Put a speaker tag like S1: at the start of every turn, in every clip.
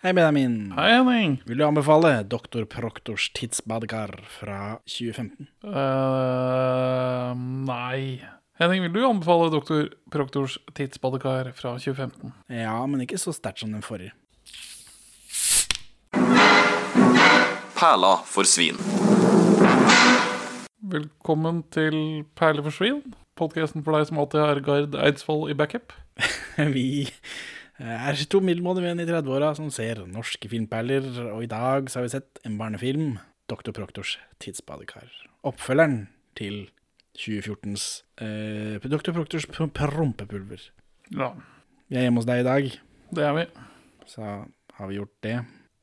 S1: Hei, Benjamin.
S2: Hei, Henning.
S1: Vil du anbefale Doktor Proktors tidsbadekar fra 2015?
S2: Eh, nei. Henning, vil du anbefale Doktor Proktors tidsbadekar fra 2015?
S1: Ja, men ikke så sterkt som den forrige.
S3: Perla for svin.
S2: Velkommen til Perle for svin, podkasten for deg som alltid har Gard Eidsvoll i backup.
S1: Vi er to middelmådige i 30-åra som ser norske filmperler, og i dag så har vi sett en barnefilm, Doktor Proktors tidsbadekar. Oppfølgeren til 2014s eh, Doktor Proktors prompepulver.
S2: Ja,
S1: Vi er hjemme hos deg i dag,
S2: det er vi.
S1: så har vi gjort det.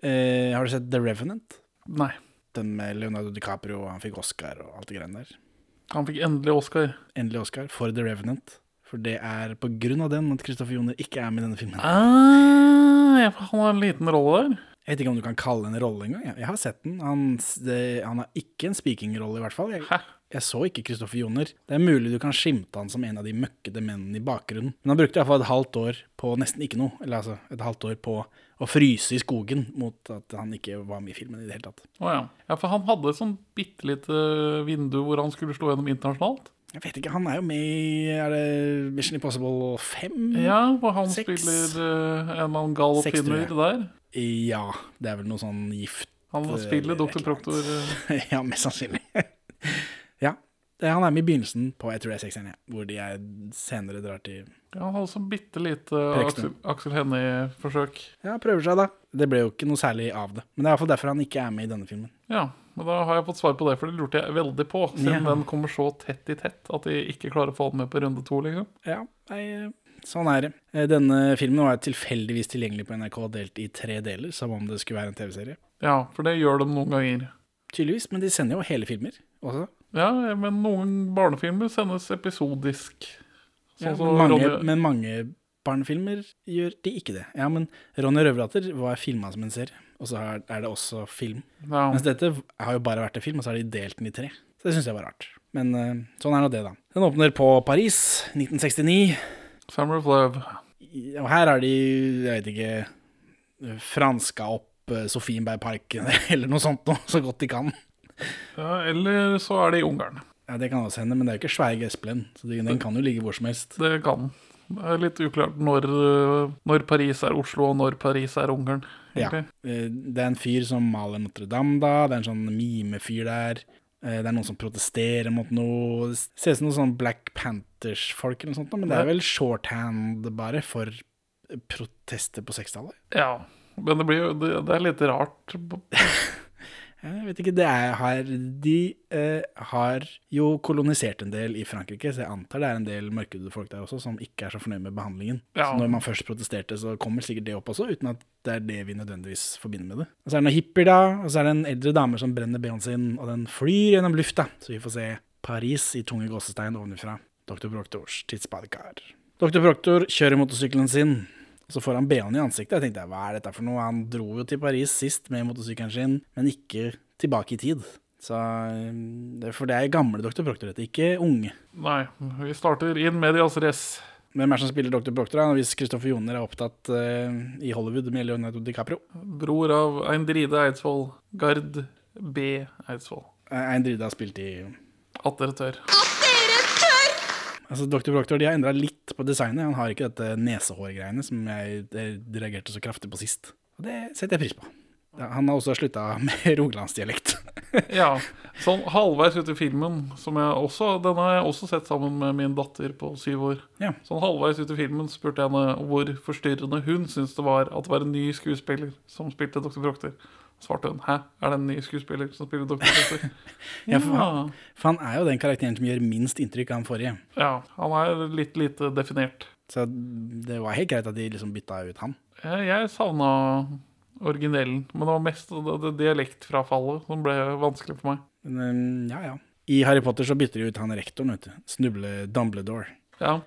S1: Eh, har du sett The Revenant?
S2: Nei.
S1: Den med Leonardo DiCaprio, han fikk Oscar og alt det greiene der.
S2: Han fikk endelig Oscar.
S1: Endelig Oscar for The Revenant. For det er på grunn av den at Kristoffer Joner ikke er med i denne filmen.
S2: Ah, ja, han har en liten rolle der.
S1: Jeg vet ikke om du kan kalle det en rolle engang. Jeg, jeg har sett den. Han, det, han har ikke en speaking-rolle, i hvert fall. Jeg,
S2: Hæ?
S1: jeg så ikke Kristoffer Joner. Det er mulig du kan skimte han som en av de møkkede mennene i bakgrunnen. Men han brukte iallfall et halvt år på nesten ikke noe. Eller altså et halvt år på å fryse i skogen mot at han ikke var med i filmen i det hele tatt.
S2: Å ja. ja, for han hadde et sånn bitte lite vindu hvor han skulle slå gjennom internasjonalt.
S1: Jeg vet ikke, han er jo med i Er det Mission Impossible 5?
S2: Ja, hvor han
S1: 6?
S2: spiller uh, en eller annen gal oppfinner der.
S1: Ja, det er vel noe sånn gift
S2: Han
S1: Eh,
S2: spiller Dr. Proktor. eh,
S1: ja, mest sannsynlig. ja. Han er med i begynnelsen på jeg tror det er sekseren, ja, hvor de er senere drar til
S2: Ja, han hadde sånn bitte lite. Aksel, Aksel Hennie-forsøk.
S1: Ja, prøver seg, da. Det ble jo ikke noe særlig av det. Men det er iallfall derfor han ikke er med i denne filmen.
S2: Ja, men da har jeg fått svar på det, for det lurte jeg veldig på. Siden
S1: Ja.
S2: den kommer så tett i tett at de ikke klarer å få den med på runde to, liksom.
S1: Ja, nei, sånn er det. Eh, Denne filmen var tilfeldigvis tilgjengelig på NRK delt i tre deler, som om det skulle være en TV-serie.
S2: Ja, for det gjør de noen ganger.
S1: Tydeligvis, men de sender jo hele filmer også.
S2: Ja, men noen barnefilmer sendes episodisk. Sånn ja,
S1: men, mange,
S2: Ronny-
S1: men mange barnefilmer gjør de ikke det. Ja, men Ronny Røverdatter var filma som en serie, og så er det også film.
S2: ja.
S1: Mens dette har jo bare vært en film, og så har de delt den i tre. Så det syns jeg var rart. Men eh, sånn er nå det, da. Den åpner på Paris, 1969.
S2: Summer of Love.
S1: Og her har de, jeg vet ikke, franska opp eh, Sofienbergparken eller noe sånt noe, så godt de kan.
S2: Ja, eller så er det i Ungarn.
S1: Ja, Det kan også hende, men det er jo ikke Sveig Espelen, så den kan jo ligge hvor som helst.
S2: Det kan. Det er litt uklart når, øh, når Paris er Oslo, og når Paris er Ungarn.
S1: Ja.
S2: egentlig.
S1: Eh, Det er en fyr som maler Notre-Dame, da. Det er en sånn mimefyr der. Eh, Det er noen som protesterer mot noe. Det ser ut som noen sånn Black Panthers-folk eller noe sånt, men det er vel shorthand bare for protester på 60-tallet.
S2: Ja. Men det blir jo det, det er litt rart.
S1: Jeg vet ikke, det er her De eh, har jo kolonisert en del i Frankrike, så jeg antar det er en del mørkhudede folk der også som ikke er så fornøyd med behandlingen.
S2: Ja.
S1: Så når man først protesterte, så kommer sikkert det opp også, uten at det er det vi nødvendigvis forbinder med det. Og så er det noen hippier, da, og så er det en eldre dame som brenner ben sin, og den flyr gjennom lufta, så vi får se Paris i tunge gåsestein ovenfra. Dr. Proktors tidsbadekar. Dr. Proktor kjører motorsykkelen sin, så får han BH-en i ansiktet. Jeg tenkte, hva er dette for noe? Han dro jo til Paris sist med motorsykkelen sin, men ikke tilbake i tid. Så, eh, for det er gamle Dr. Proctor, dette, ikke unge.
S2: Nei, vi starter inn medias res.
S1: Hvem er det som spiller Dr. Proctor, da? Hvis Kristoffer Joner er opptatt uh, i Hollywood med Leonardo DiCaprio.
S2: Bror av Eindride Eidsvoll. Gard B. Eidsvoll.
S1: Eindride har spilt i
S2: Atter dere tør.
S1: Altså, Dr. Proctor de har endra litt på designet. Han har ikke dette nesehårgreiene som jeg reagerte så kraftig på sist. Og det setter jeg pris på. Han har også slutta med rogalandsdialekt.
S2: Ja, sånn halvveis ut i filmen, som jeg også Den har jeg også sett sammen med min datter på syv år.
S1: Ja.
S2: Sånn halvveis ut i filmen spurte jeg henne hvor forstyrrende hun syntes det var at det var en ny skuespiller som spilte Dr. Proctor. Svarte hun 'hæ, er det en ny skuespiller som spiller Dr. Proctor?'
S1: Ja, for han, for han er jo den karakteren som gjør minst inntrykk av han forrige.
S2: ja, han er litt lite definert.
S1: Så det var helt greit at de liksom bytta ut han.
S2: Jeg, jeg savna originellen, men det var mest det, det dialektfrafallet som ble vanskelig for meg.
S1: Men eh, ja, ja. I Harry Potter så bytter de ut han rektoren, vet du. Snuble Dumbledore.
S2: Ja,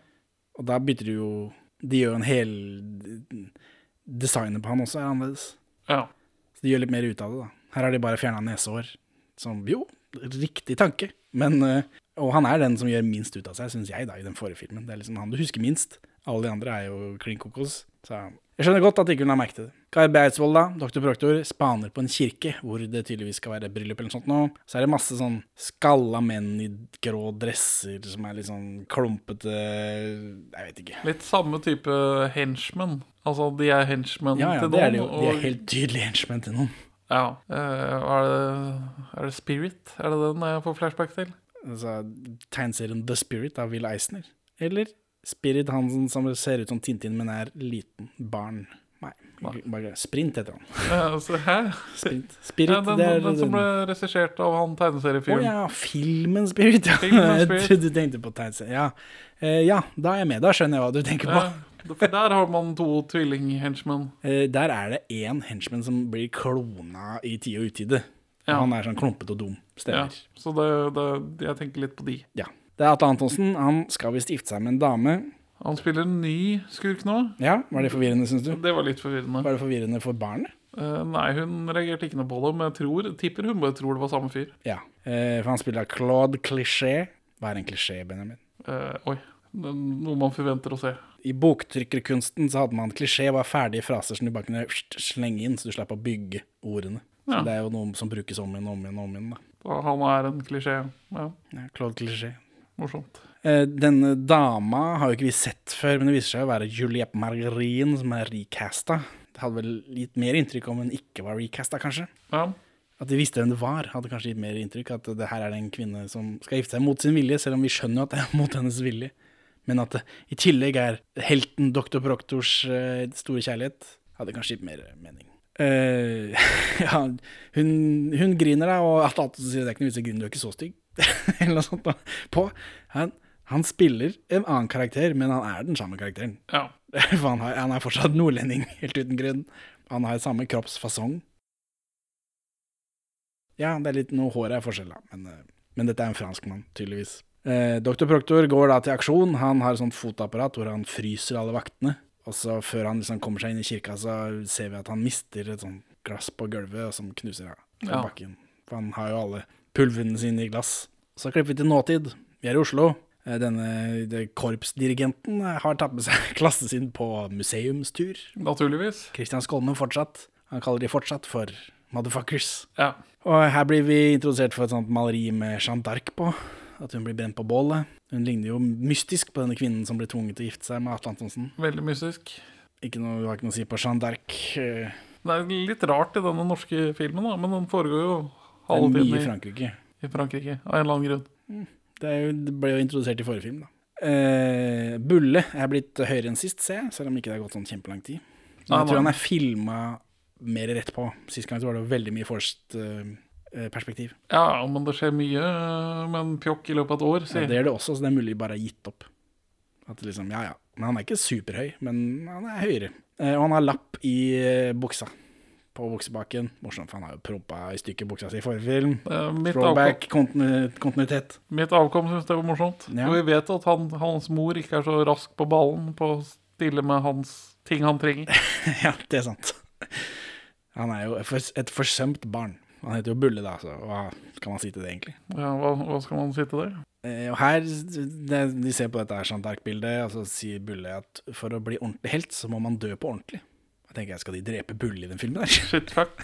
S1: Og da bytter de jo De gjør en hel Designet på han også er annerledes.
S2: ja.
S1: Så de gjør litt mer ut av det, da. Her har de bare fjerna nesehår. Som jo, riktig tanke. Men eh, Og han er den som gjør minst ut av seg, syns jeg, da, i den forrige filmen. Det er liksom han du husker minst. Alle de andre er jo klin kokos. Så jeg skjønner godt at ikke hun ha merket det. Guy Beidsvold, da, doktor Proktor, spaner på en kirke hvor det tydeligvis skal være bryllup eller noe sånt nå. Så er det masse sånn skalla menn i grå dresser som er litt sånn klumpete Jeg vet ikke.
S2: Litt samme type henchmen. Altså, de er henchmen
S1: Ja, ja,
S2: til
S1: det
S2: noen.
S1: er de, jo. De er helt tydelig henchmen til noen.
S2: Ja. Eh, er, det, er det Spirit? Er det den jeg får flashback til?
S1: Altså, tegneserien The Spirit av Will Eisner. Eller Spirit, han som- som ser ut som Tintin, men er liten. Barn. Bare Sprint heter han.
S2: Ja, altså, hæ?
S1: Sprint. Spirit,
S2: Ja, den,
S1: er
S2: den som ble regissert av han
S1: Å
S2: tegneseriefyren.
S1: ja, filmen Spirit, ja.
S2: Filmen
S1: Jeg
S2: Spirit.
S1: trodde du tenkte på tegneserie. Ja. Eh, ja, da er jeg med. Da skjønner jeg hva du tenker på.
S2: Ja, for der har man to tvilling-henchmen.
S1: Eh, der er det én henchman som blir klona i tide og utide.
S2: Ja.
S1: Han er sånn klumpete og dum.
S2: Ja, så det, det, jeg tenker litt på de.
S1: Ja. Det er Atle Antonsen. Han skal visst gifte seg med en dame.
S2: Han spiller en ny skurk nå.
S1: Ja, Var det forvirrende, syns du?
S2: Det var litt forvirrende.
S1: Var det forvirrende for barnet?
S2: Eh, nei, hun reagerte ikke noe på det, men jeg tror, tipper hun bare tror det var samme fyr.
S1: Ja. Eh, for han spiller Claude Cliché. Hva er en klisjé, Benjamin?
S2: Eh, oi. Det er noe man forventer å se.
S1: I boktrykkerkunsten så hadde man klisjé var ferdige fraser som du bare kunne slenge inn, så du slapp å bygge ordene. Så
S2: Ja.
S1: det er jo noe som brukes om igjen og om igjen. og om igjen da.
S2: Han er en klisjé. Ja,
S1: Ja, Claude Cliché.
S2: morsomt.
S1: Eh, denne dama har jo ikke vi sett før, men det viser seg å være Juliette Margarin, som er recasta. Det hadde vel gitt mer inntrykk om hun ikke var recasta, kanskje.
S2: Ja.
S1: At de visste hvem det var, hadde kanskje gitt mer inntrykk. At det her er det en kvinne som skal gifte seg mot sin vilje, selv om vi skjønner at det er mot hennes vilje. Men at det i tillegg er helten Dr. Proktors eh, store kjærlighet, hadde kanskje gitt mer mening. Uh, ja, hun, hun griner da, og at Antonsen sier det er ikke noe vits i å grine, du er ikke så stygg. Eller noe sånt. da. På. Han, han spiller en annen karakter, men han er den samme karakteren.
S2: ja.
S1: For han, har, han er fortsatt nordlending, helt uten grunn. Han har samme kroppsfasong. Ja, det er litt noe håret er forskjell, da, men, eh, men dette er en franskmann, tydeligvis. Eh, Dr. Proktor går da til aksjon. Han har et sånt fotapparat hvor han fryser alle vaktene. Og så før han liksom kommer seg inn i kirka, så ser vi at han mister et sånt glass på gulvet som knuser av av
S2: Ja.
S1: bakken. For han har jo alle pulvene sine i glass. Så klipper vi til nåtid. Vi er i Oslo. Eh, Denne korpsdirigenten eh, har tatt med seg klassen sin på museumstur.
S2: Naturligvis.
S1: Christian Skolmen fortsatt. Han kaller de fortsatt for motherfuckers.
S2: Ja.
S1: Og her blir vi introdusert for et sånt maleri med Jeanne d'Arc på. At hun blir brent på bålet. Hun ligner jo mystisk på denne kvinnen som ble tvunget til å gifte seg med Atle Antonsen.
S2: Veldig mystisk.
S1: Ikke noe, du har ikke noe å si på Jeanne d'Arc. eh,
S2: Det er litt rart i denne norske filmen, da, men den foregår jo halve tiden i,
S1: Frankrike.
S2: i Frankrike. Av en eller annen grunn.
S1: Det, jo, det ble jo introdusert i forrige film, da. Eh, Bulle er blitt høyere enn sist, ser jeg, selv om ikke det har gått sånn kjempelang tid. Så jeg tror han er filma mer rett på. Sist gang så var det veldig mye forced eh, eh, perspektiv.
S2: Ja, men det skjer mye med en pjokk i løpet av et år,
S1: Ja, det gjør det også, så det er mulig de bare har gitt opp. At liksom, ja ja. Men han er ikke superhøy, men han er høyere. Eh, og han har lapp i buksa. På buksebaken. Morsomt, for han har jo prompa i stykker buksa si i forrige film.
S2: Mitt,
S1: Throwback, kontinu kontinuitet.
S2: mitt avkom syns det var morsomt.
S1: Ja.
S2: Og vi vet at han, hans mor ikke er så rask på ballen på å stille med hans ting han trenger.
S1: ja, det er sant. Han er jo et fors- et forsømt barn. Han heter jo Bulle, da, så hva skal man si til det, egentlig?
S2: Ja, hva, hva skal man si til det?
S1: Eh, og her, det, De ser på dette her Jeanne d'Arc-bildet, og så sier Bulle at for å bli ordentlig helt, så må man dø på ordentlig. Jeg tenker jeg, Skal de drepe Bulle i den filmen der?
S2: Shit, fuck.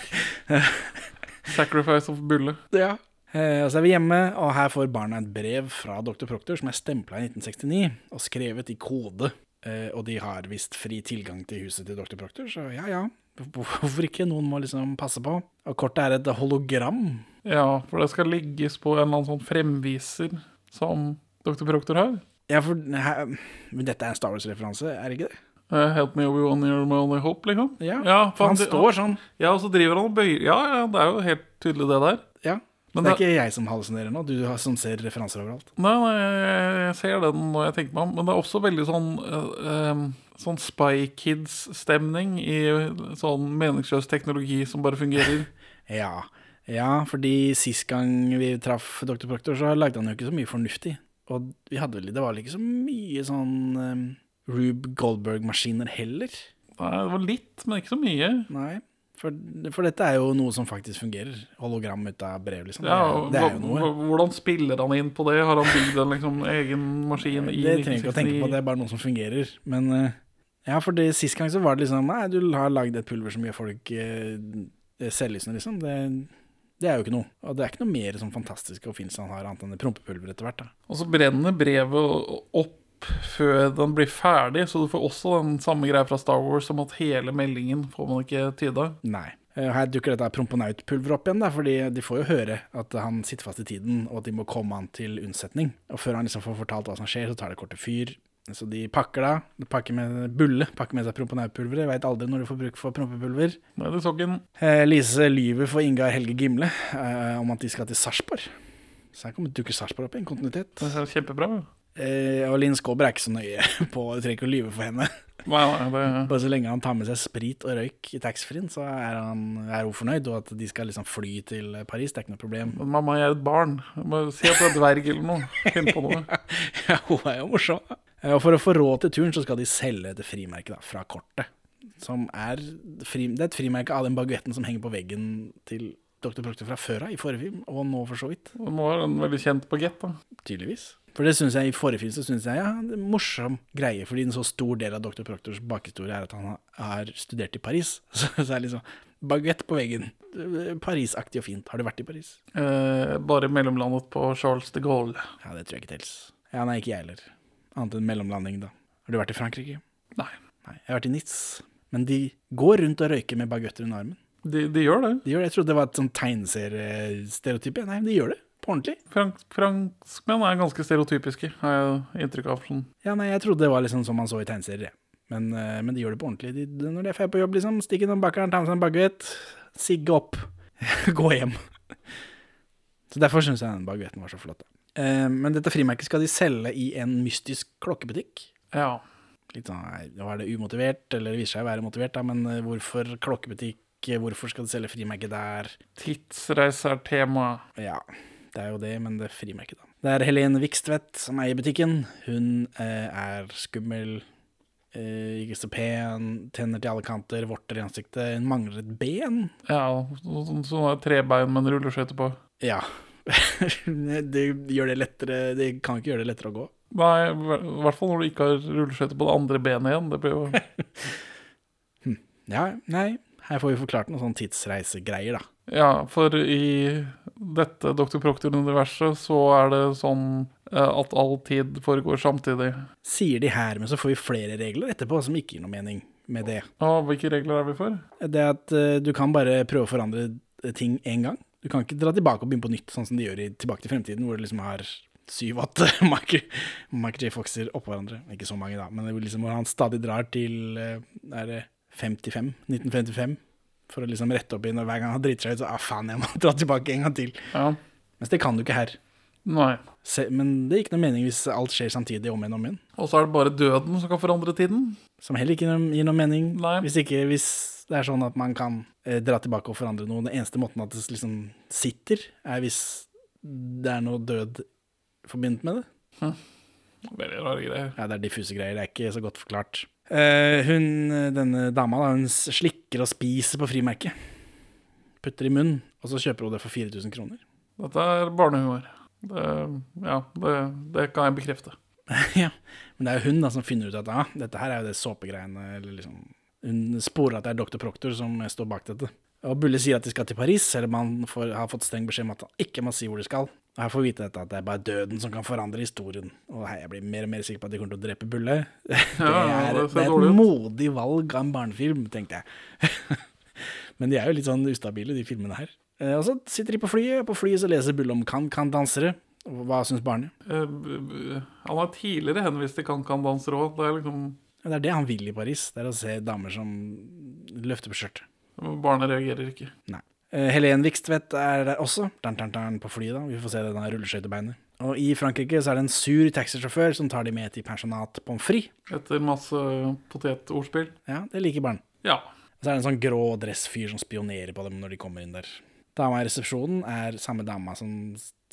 S2: Sacrifice of Bulle.
S1: Ja. Eh, og så er vi hjemme, og her får barna et brev fra Dr. Proctor som er stempla i 1969 og skrevet i kode. Eh, og de har visst fri tilgang til huset til Dr. Proctor, så ja ja. Hvorfor ikke? Noen må liksom passe på. Og kortet er et hologram.
S2: Ja, for det skal ligges på en eller annen sånn fremviser som Dr. Proctor har.
S1: Ja, for her, dette er en Star Wars-referanse, er det ikke det?
S2: Eh, help me one year my only hope, liksom.
S1: Ja,
S2: ja
S1: For han
S2: han
S1: står sånn.
S2: Ja, og så driver han og bøyer Ja, ja, det er jo helt tydelig det der.
S1: Ja.
S2: Men
S1: det er ikke jeg som hallusinerer nå, du har- som ser referanser overalt.
S2: Nei, nei, jeg, ser den når jeg tenker meg om, men det er også veldig sånn eh, Sånn Spy Kids-stemning i sånn meningsløs teknologi som bare fungerer.
S1: Ja. ja, fordi sist gang vi traff Dr. Proctor, så lagde han jo ikke så mye fornuftig. Og vi hadde vel, det var vel ikke så mye sånn um, Rube Goldberg-maskiner heller.
S2: Nei, det var litt, men ikke så mye.
S1: Nei. For, for dette er jo noe som faktisk fungerer. Hologram ut av brev, liksom.
S2: Ja,
S1: det, er, det er jo noe.
S2: Hvordan spiller han inn på det? Har han bygd en liksom egen maskin i
S1: Det trenger ikke å tenke på, det er bare noe som fungerer. Men eh, Ja, for det, sist gang så var det liksom Nei, du har lagd et pulver som gjør folk eh, selvlysende, liksom. Det, det er jo ikke noe. Og det er ikke noe mer sånn fantastiske oppfinnelser han har, annet enn det prompepulveret etter hvert. da.
S2: Og så brenner brevet opp før den blir ferdig, så du får også den samme greia fra Star Wars om at hele meldingen får man ikke tyda.
S1: Nei. Eh, Her dukker dette promponautpulveret opp igjen, da, fordi de får jo høre at han sitter fast i tiden, og at de må komme han til unnsetning. Og før han liksom får fortalt hva som skjer, så tar det kort til fyr. Så de pakker da, de pakker med bulle, pakker med seg promponautpulveret. Veit aldri når du får bruk for prompepulver.
S2: Nei, det så ikke
S1: Eh, Lise lyver for Ingar Helge Gimle eh, om at de skal til Sarpsborg. Så her kommer dukker Sarpsborg opp i en kontinuitet.
S2: Det er kjempebra
S1: og Linn Skåber er ikke så nøye på Du trenger ikke å lyve for henne.
S2: Nei, nei, det
S1: Bare så lenge han tar med seg sprit og røyk i taxfree-en, så er, han, er hun fornøyd. Og at de skal liksom fly til Paris, det er ikke noe problem.
S2: Men mamma, jeg er et barn. Jeg må si at du er dverg eller noe. Finn på noe.
S1: Ja, hun er jo morsom. Eh, Og for å få råd til turen, så skal de selge dette frimerket da, fra kortet. Som er, fri, det er et frimerke av den baguetten som henger på veggen til Dr. Proctor fra før av, i forrige film, og nå for så vidt.
S2: Det nå er en veldig kjent bagett, da.
S1: Tydeligvis. For det synes jeg i forrige film så synes jeg ja, det er en morsom greie, fordi en så stor del av Dr. Proctors bakhistorie er at han har- studert i Paris. Så, så er det liksom baguett på veggen. Paris-aktig og fint. Har du vært i Paris?
S2: Eh, bare mellomlandet på Charles de Gaulle.
S1: Ja, det tror jeg ikke tels. Ja, nei, ikke jeg heller. Annet enn mellomlanding, da. Har du vært i Frankrike?
S2: Nei,
S1: Nei, jeg har vært i Nitz. Men de går rundt og røyker med baguetter under armen.
S2: de, de gjør det.
S1: De gjør det. Jeg trodde det var et sånn tegneseriestereotype. Nei, de gjør det. På ordentlig.
S2: Frank, franskmenn er ganske stereotypiske, har jeg inntrykk av. Sånn.
S1: Ja, nei, jeg trodde det var liksom som man så i tegneserier. Men, eh, men de gjør det på ordentlig. De, de, når de er ferdig på jobb, liksom, stikk innom bakeren, ta med seg en baguett, sigge opp, gå hjem. Så derfor syns jeg den baguetten var så flott. Eh, men dette frimerket skal de selge i en mystisk klokkebutikk.
S2: Ja.
S1: Litt sånn, nei, nå er det umotivert, eller det viser seg å være motivert, da, men eh, hvorfor klokkebutikk? Hvorfor skal de selge frimerke der?
S2: Tidsreise er tema.
S1: Ja, det er jo det, men det frir meg ikke, da. Det er Helene Vikstvedt som eier butikken. Hun eh, er skummel, eh, ikke så pen, tenner til alle kanter, vorter i ansiktet. Hun mangler et ben.
S2: Ja, sånn sånne trebein med en rulleskøyte på.
S1: Ja. det gjør det lettere Det kan ikke gjøre det lettere å gå.
S2: Nei, i hvert fall når du ikke har rulleskøyte på det andre benet igjen. Det blir jo
S1: Ja, nei, her får vi forklart noen sånne tidsreisegreier, da.
S2: Ja, for i dette Dr. Proctor-universet så er det sånn eh, at all tid foregår samtidig.
S1: Sier de her, men så får vi flere regler etterpå som ikke gir noe mening med det.
S2: Og hvilke regler er vi for?
S1: Det er at eh, du kan bare prøve å forandre ting én gang. Du kan ikke dra tilbake og begynne på nytt, sånn som de gjør i Tilbake til fremtiden, hvor du liksom har syv-åtte Michael, Michael J. Foxer oppå hverandre. Ikke så mange, da, men det liksom hvor han stadig drar til eh, er det 55, 1955, for å liksom rette opp i når hver gang han driter seg ut, så ah, faen, jeg må dra tilbake en gang til.
S2: Ja.
S1: Mens det kan du ikke her.
S2: Nei.
S1: Se, men det gir ikke noe mening hvis alt skjer samtidig om igjen og om igjen.
S2: Og så er det bare døden som kan forandre tiden.
S1: Som heller ikke gir noe mening.
S2: Nei.
S1: Hvis, ikke, hvis det er sånn at man kan eh, dra tilbake og forandre noe. Den eneste måten at det liksom sitter, er hvis det er noe død forbundet med det.
S2: Veldig rare greier.
S1: Ja, det er diffuse greier, det er ikke så godt forklart. Eh, hun, denne dama, da, hun slikker og spiser på frimerket. Putter i munnen, og så kjøper hun det for 4000 kroner.
S2: Dette er barnehumor. Det, ja, det, det kan jeg bekrefte.
S1: ja, Men det er jo hun da som finner ut at ah, dette her er jo det såpegreiene eller liksom, Hun sporer at det er Dr. Proktor som står bak dette. Og Bulle sier at de skal til Paris, selv om han får, har fått streng beskjed om at han ikke må si hvor de skal. Og her får vi vite dette at det er bare døden som kan forandre historien. Og hei, jeg blir mer og mer sikker på at de kommer til å drepe Bulle. Det
S2: Ja,
S1: er,
S2: det
S1: er et modig valg av en barnefilm, tenkte jeg. Men de er jo litt sånn ustabile, de filmene her. Eh, Og så sitter de på flyet, og på flyet så leser Bulle om kan-kan-dansere. Hva syns barnet?
S2: Eh, Han har tidligere henvist til kan-kan-dansere òg. Det liksom
S1: Det er det han vil i Paris. Det er å se damer som løfter på skjørtet.
S2: Barnet reagerer ikke.
S1: Nei. Eh, Helen Vikstvedt er der også, dun, dun, dun, på flyet. da. Vi får se det der rulleskøytebeinet. Og i Frankrike så er det en sur taxisjåfør som tar de med til pensjonat pommes frites.
S2: Etter masse potetordspill.
S1: Ja, det liker barn.
S2: Ja.
S1: Og så er det en sånn grå dressfyr som spionerer på dem når de kommer inn der. Dama i resepsjonen er samme dama som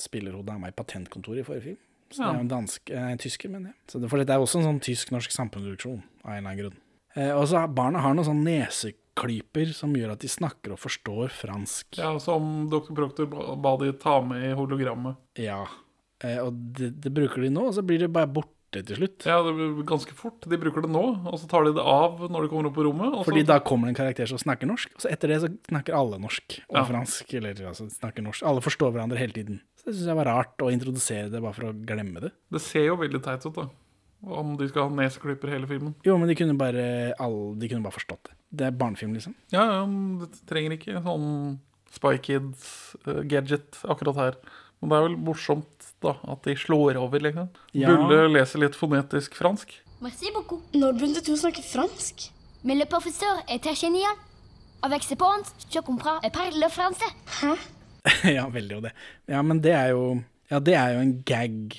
S1: spiller hun dama i Patentkontoret i forrige film. Så det er jo en, dansk, eh, en tysker, mener jeg. Så det, for dette er også en sånn tysk-norsk samproduksjon, av en eller annen grunn. Eh, og så har barna har noen sånn neseklyper som gjør at de snakker og forstår fransk.
S2: ja, som Dr. Proctor ba de ta med i hologrammet.
S1: Ja. Eh, og det, det bruker de nå, og så blir det bare borte til slutt.
S2: Ja, det blir ganske fort. De bruker det nå, og så tar de det av når de kommer opp på rommet.
S1: Fordi da kommer det en karakter som snakker norsk, og så etter det så snakker alle norsk og
S2: Ja.
S1: fransk. Eller altså snakker norsk. Alle forstår hverandre hele tiden. Så det syns jeg var rart å introdusere det bare for å glemme det.
S2: Det ser jo veldig teit ut, da. Om de skal ha neseklyper hele filmen.
S1: Jo, men de kunne bare, alle, de kunne bare forstått det. Det er barnefilm, liksom.
S2: Ja, ja, men det trenger ikke sånn Spy Kids-gadget akkurat her. Men det er vel morsomt da, at de slår over, liksom.
S1: Ja.
S2: Bulle leser litt fonetisk fransk.
S4: Merci beaucoup.
S5: Når begynte du å snakke fransk?
S4: Mais le professeur était génial. Avec ses points, je comprends et parle le français.
S5: Hæ?
S1: ja, veldig jo det. Ja, men det er jo Ja, det er jo en gag.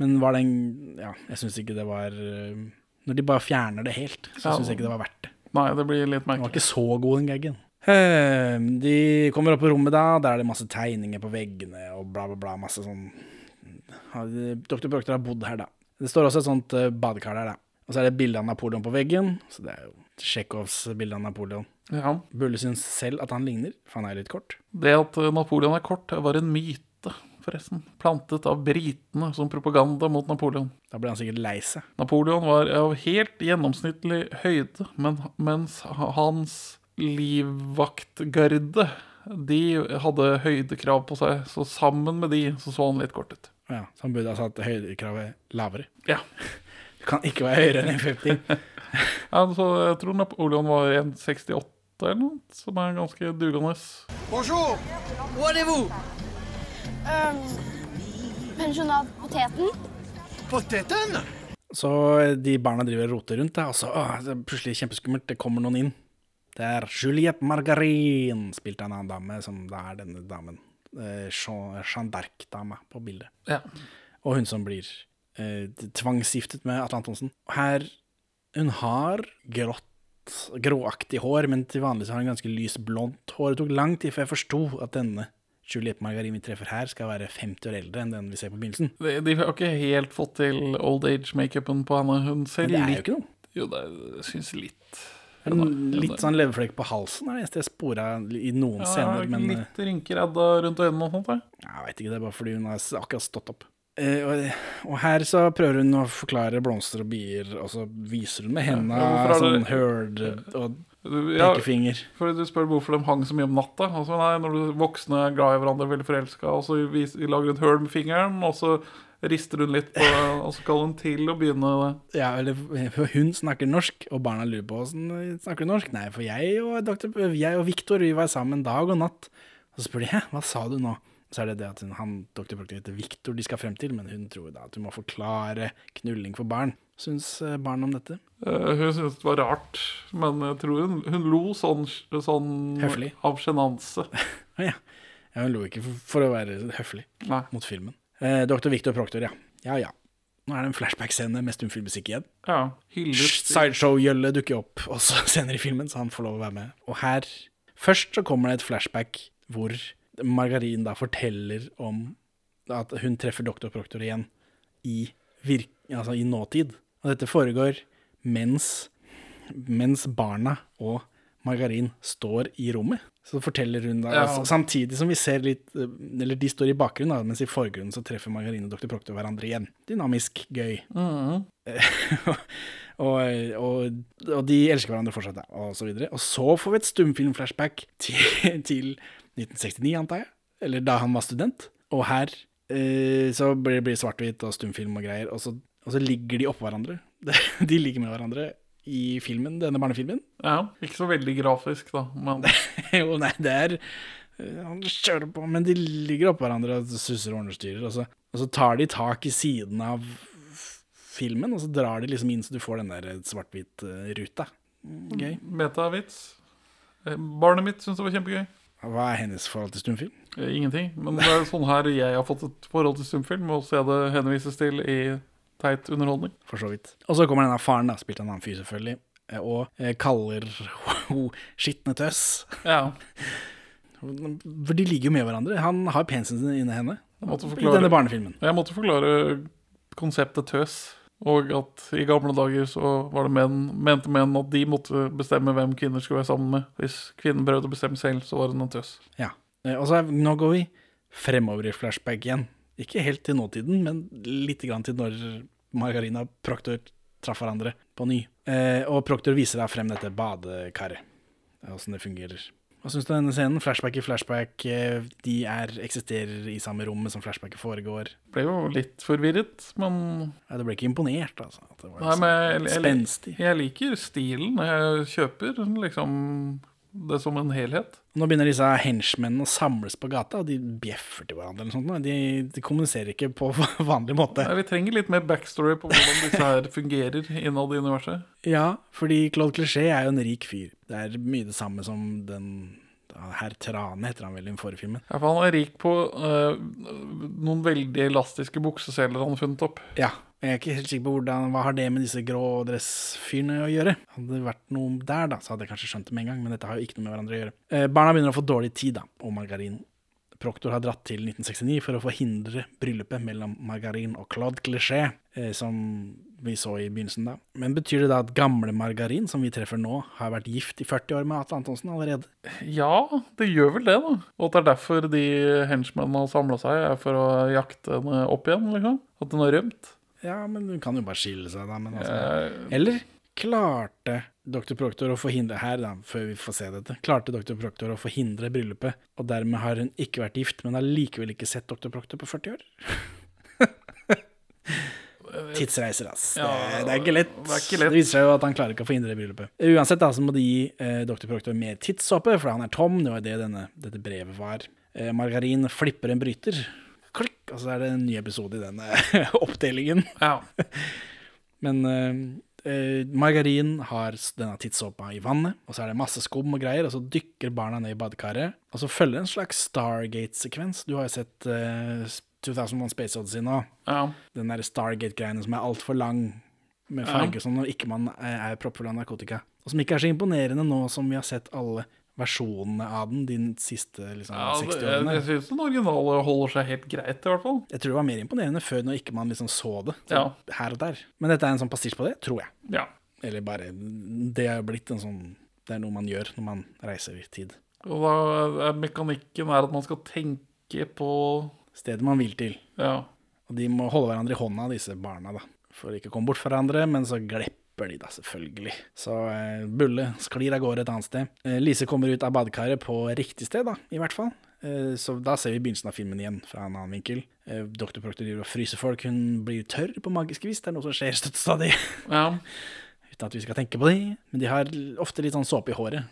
S1: Men var det en Ja, jeg syns ikke det var øh, Når de bare fjerner det helt, så
S2: Ja.
S1: syns jeg ikke det var verdt det.
S2: Nei, det blir litt merkelig.
S1: Den var ikke så god, den gaggen. Eh, De kommer opp på rommet da, der er det masse tegninger på veggene og bla, bla, bla. Masse sånn Dr. Proctor har bodd her, da. Det står også et sånt eh, badekar der, da. Og så er det et bilde av Napoleon på veggen. Så det er jo Tsjekhovs bilde av Napoleon.
S2: Ja.
S1: Bulle syns selv at han ligner, for han er litt kort.
S2: Det at eh, Napoleon er kort, var en myte, forresten. Plantet av britene som propaganda mot Napoleon.
S1: Da ble han sikkert lei seg.
S2: Napoleon var av helt gjennomsnittlig høyde, men, mens hans livvaktgarde de hadde høydekrav på seg, så sammen med de så så han litt kort ut.
S1: Ja, så han burde ha satt høydekravet lavere.
S2: Ja.
S1: Du kan ikke være høyere enn 1,50.
S2: ja så jeg tror Napoleon var 1,68 eller noe, som er ganske dugende.
S6: Bonjour, où allez-vous
S5: Pensjonat Poteten?
S6: Poteten
S1: Så de barna driver og roter rundt, da, og så å, det er plutselig kjempeskummelt, det kommer noen inn. Det er Juliette Margarine, spilt av en annen dame, som da er denne damen. Eh, Jean Jeanne d'Arc-dama på bildet.
S2: Ja.
S1: Og hun som blir eh, tvangsgiftet med Atle Antonsen. Her Hun har grått, gråaktig hår, men til vanlig så har hun ganske lys blondt hår. Det tok lang tid før jeg forsto at denne Juliette Margarine vi treffer her, skal være 50 år eldre enn den vi ser på begynnelsen.
S2: De, de har ikke helt fått til old age-makeupen på henne. Hun ser
S1: litt det er jo ikke noe.
S2: Jo, det syns litt
S1: En litt sånn leverflekk på halsen er det eneste jeg spora i noen
S2: ja,
S1: scener, men eh,
S2: Litt rynker edda rundt øynene og sånt. Da.
S1: jeg veit ikke, det er bare fordi hun har akkurat stått opp. Eh, og, og her så prøver hun å forklare blomster og bier, og så viser hun med henda
S2: Ja,
S1: sånn herd og
S2: Ja,
S1: pekefinger.
S2: for du spør hvorfor de hang så mye om natta. Altså, nei, når du voksne er glad i hverandre, veldig forelska, og så vis, lager hun høl med fingeren, og så rister hun litt på Og så kaller hun til å begynne.
S1: Ja, eller hun snakker norsk, og barna lurer på åssen snakker du norsk. Nei, for jeg og, doktor, jeg og Viktor vi var sammen dag og natt. Og så spør de hæ, hva sa du nå? Så er det det at hun, han doktor heter Viktor de skal frem til, men hun tror da at hun må forklare knulling for barn. Syns eh, barn om dette?
S2: Eh, hun syntes det var rart, men jeg tror hun, hun lo sånn, sånn
S1: Høflig.
S2: av sjenanse.
S1: Ja. ja. Hun lo ikke for, for å være høflig
S2: Nei.
S1: mot filmen. Eh, Dr. Victor Proctor, ja. Ja ja. Nå er det en flashback-scene med stumfilmmusikk igjen.
S2: Ja. Hyllest
S1: Sideshow-Jølle dukker opp også senere i filmen, så han får lov å være med. Og her Først så kommer det et flashback hvor Margarin da forteller om at hun treffer Dr. Proctor igjen i, virk, altså i nåtid. Og dette foregår mens, mens barna og Margarin står i rommet. Så forteller hun da,
S2: Ja.
S1: altså, Samtidig som vi ser litt eh, Eller de står i bakgrunnen, da, mens i forgrunnen så treffer Margarin og Dr. Proctor hverandre igjen. Dynamisk, gøy.
S2: Mhm.
S1: og, og, og de elsker hverandre fortsatt, da, og så videre. Og så får vi et stumfilm-flashback til, til 1969, antar jeg. Eller da han var student. Og her eh, så blir det svart-hvitt og stumfilm og greier, og så, og så ligger de oppå hverandre. De ligger med hverandre i filmen, denne barnefilmen.
S2: Ja, ikke så veldig grafisk, da. Men
S1: jo, nei, det er eh, Han kjører på, men de ligger oppå hverandre og susser og understyrer. og så, og så tar de tak i siden av filmen, og så drar de liksom inn så du får den der svart-hvit-ruta. Gøy.
S2: metavits. Eh, Barnet mitt syntes det var kjempegøy.
S1: Hva er hennes forhold til stumfilm?
S2: Eh, Ingenting. Men det er sånn her jeg har fått et forhold til stumfilm, og så er det henvises til i teit underholdning.
S1: For så vidt. Og så kommer denne faren, da, spilt av en annen fyr selvfølgelig, eh, og eh, kaller hun skitne tøss.
S2: Ja.
S1: For de ligger jo med hverandre. Han har penisen sin inni henne
S2: Forklare,
S1: i denne barnefilmen.
S2: jeg måtte forklare konseptet tøs. Og at i gamle dager så var det menn, mente menn at de måtte bestemme hvem kvinner skulle være sammen med. Hvis kvinnen prøvde å bestemme selv, så var hun en tøs.
S1: Ja. Eh, Og så nå går vi fremover i flashback igjen. Ikke helt til nåtiden, men litt grann til når Margarina og Proctor traff hverandre på ny. Eh, og Proctor viser deg frem dette badekaret, åssen det fungerer. Hva syns du om denne scenen? Flashback i flashback. eh, De er, eksisterer i samme rommet som flashbacket foregår.
S2: Ble jo litt forvirret, men
S1: Ja, det ble ikke imponert, altså. At det var
S2: Nei, men jeg, jeg, jeg liker stilen. Jeg kjøper liksom det som en helhet.
S1: Nå begynner disse henchmennene å samles på gata, og de bjeffer til hverandre. eller sånt. De, de kommuniserer ikke på vanlig måte.
S2: Nei, Vi trenger litt mer backstory på hvordan disse her fungerer innad i universet.
S1: Ja, fordi Claude Cliché er jo en rik fyr. Det er mye det samme som den Herr Trane heter han vel i den forrige filmen.
S2: Ja, for Han er rik på eh, noen veldig elastiske bukseseler han har funnet opp.
S1: Ja, jeg er ikke helt sikker på hvordan, hva har det med disse grå dressfyrene å gjøre. Hadde det vært noe der, da, så hadde jeg kanskje skjønt det med en gang, men dette har jo ikke noe med hverandre å gjøre. Eh, barna begynner å få dårlig tid, da, og Margarin. Proktor har dratt til 1969 for å forhindre bryllupet mellom Margarin og Claude Cliché, eh, som vi så i begynnelsen da. Men betyr det da at gamle Margarin, som vi treffer nå, har vært gift i 40 år med Atle Antonsen allerede?
S2: Ja, det gjør vel det, da. Og at det er derfor de henchmennene har samla seg, er for å jakte henne opp igjen, liksom. At hun har rømt.
S1: Ja, men hun kan jo bare skille seg, da. Men altså. Eller klarte Dr. Proctor å forhindre her, da, før vi får se dette, klarte Dr. Proctor å forhindre bryllupet, og dermed har hun ikke vært gift, men har likevel ikke sett Dr. Proctor på 40 år? Tidsreiser, ass. Det,
S2: Ja,
S1: det er ikke lett.
S2: det ikke lett.
S1: Det viser seg jo at han klarer ikke å forhindre bryllupet. Uansett da, så må de gi eh, Dr. Proctor mer tidssåpe, for han er tom. Det var det denne, dette brevet var. Eh, margarin flipper en bryter. Klikk, og så er det en ny episode i denne oppdelingen.
S2: ja.
S1: Men eh, eh, margarin har denne tidssåpa i vannet, og så er det masse skum og greier, og så dykker barna ned i badekaret, og så følger en slags Stargate-sekvens. Du har jo sett eh, 2001 Space Odyssey nå.
S2: ja.
S1: Den derre Stargate-greiene som er altfor lang, med farge sånn, når ikke man er er proppfull av narkotika. Og som ikke er så imponerende nå som vi har sett alle versjonene av den de siste liksom,
S2: ja
S1: 60
S2: jeg, jeg syns den originale holder seg helt greit, i hvert fall.
S1: Jeg tror det var mer imponerende før når ikke man liksom så det så
S2: Ja.
S1: her og der. Men dette er en sånn pastisj på det, tror jeg.
S2: Ja.
S1: Eller bare Det er blitt en sånn Det er noe man gjør når man reiser i tid.
S2: Og da er mekanikken er at man skal tenke på
S1: Stedet man vil til.
S2: Ja.
S1: Og de må holde hverandre i hånda, disse barna, da. For ikke å komme bort fra hverandre, men så de, da, selvfølgelig. Så eh, Bulle sklir av gårde et annet sted. Eh, Lise kommer ut av badekaret på riktig sted, da, i hvert fall. Eh, så da ser vi begynnelsen av filmen igjen, fra en annen vinkel. Eh, Dr. Proctor driver og fryser folk. Hun blir tørr på magisk vis. Det er noe som skjer støtt stadig.
S2: ja.
S1: Uten at vi skal tenke på det. Men de har ofte litt sånn såpe i håret.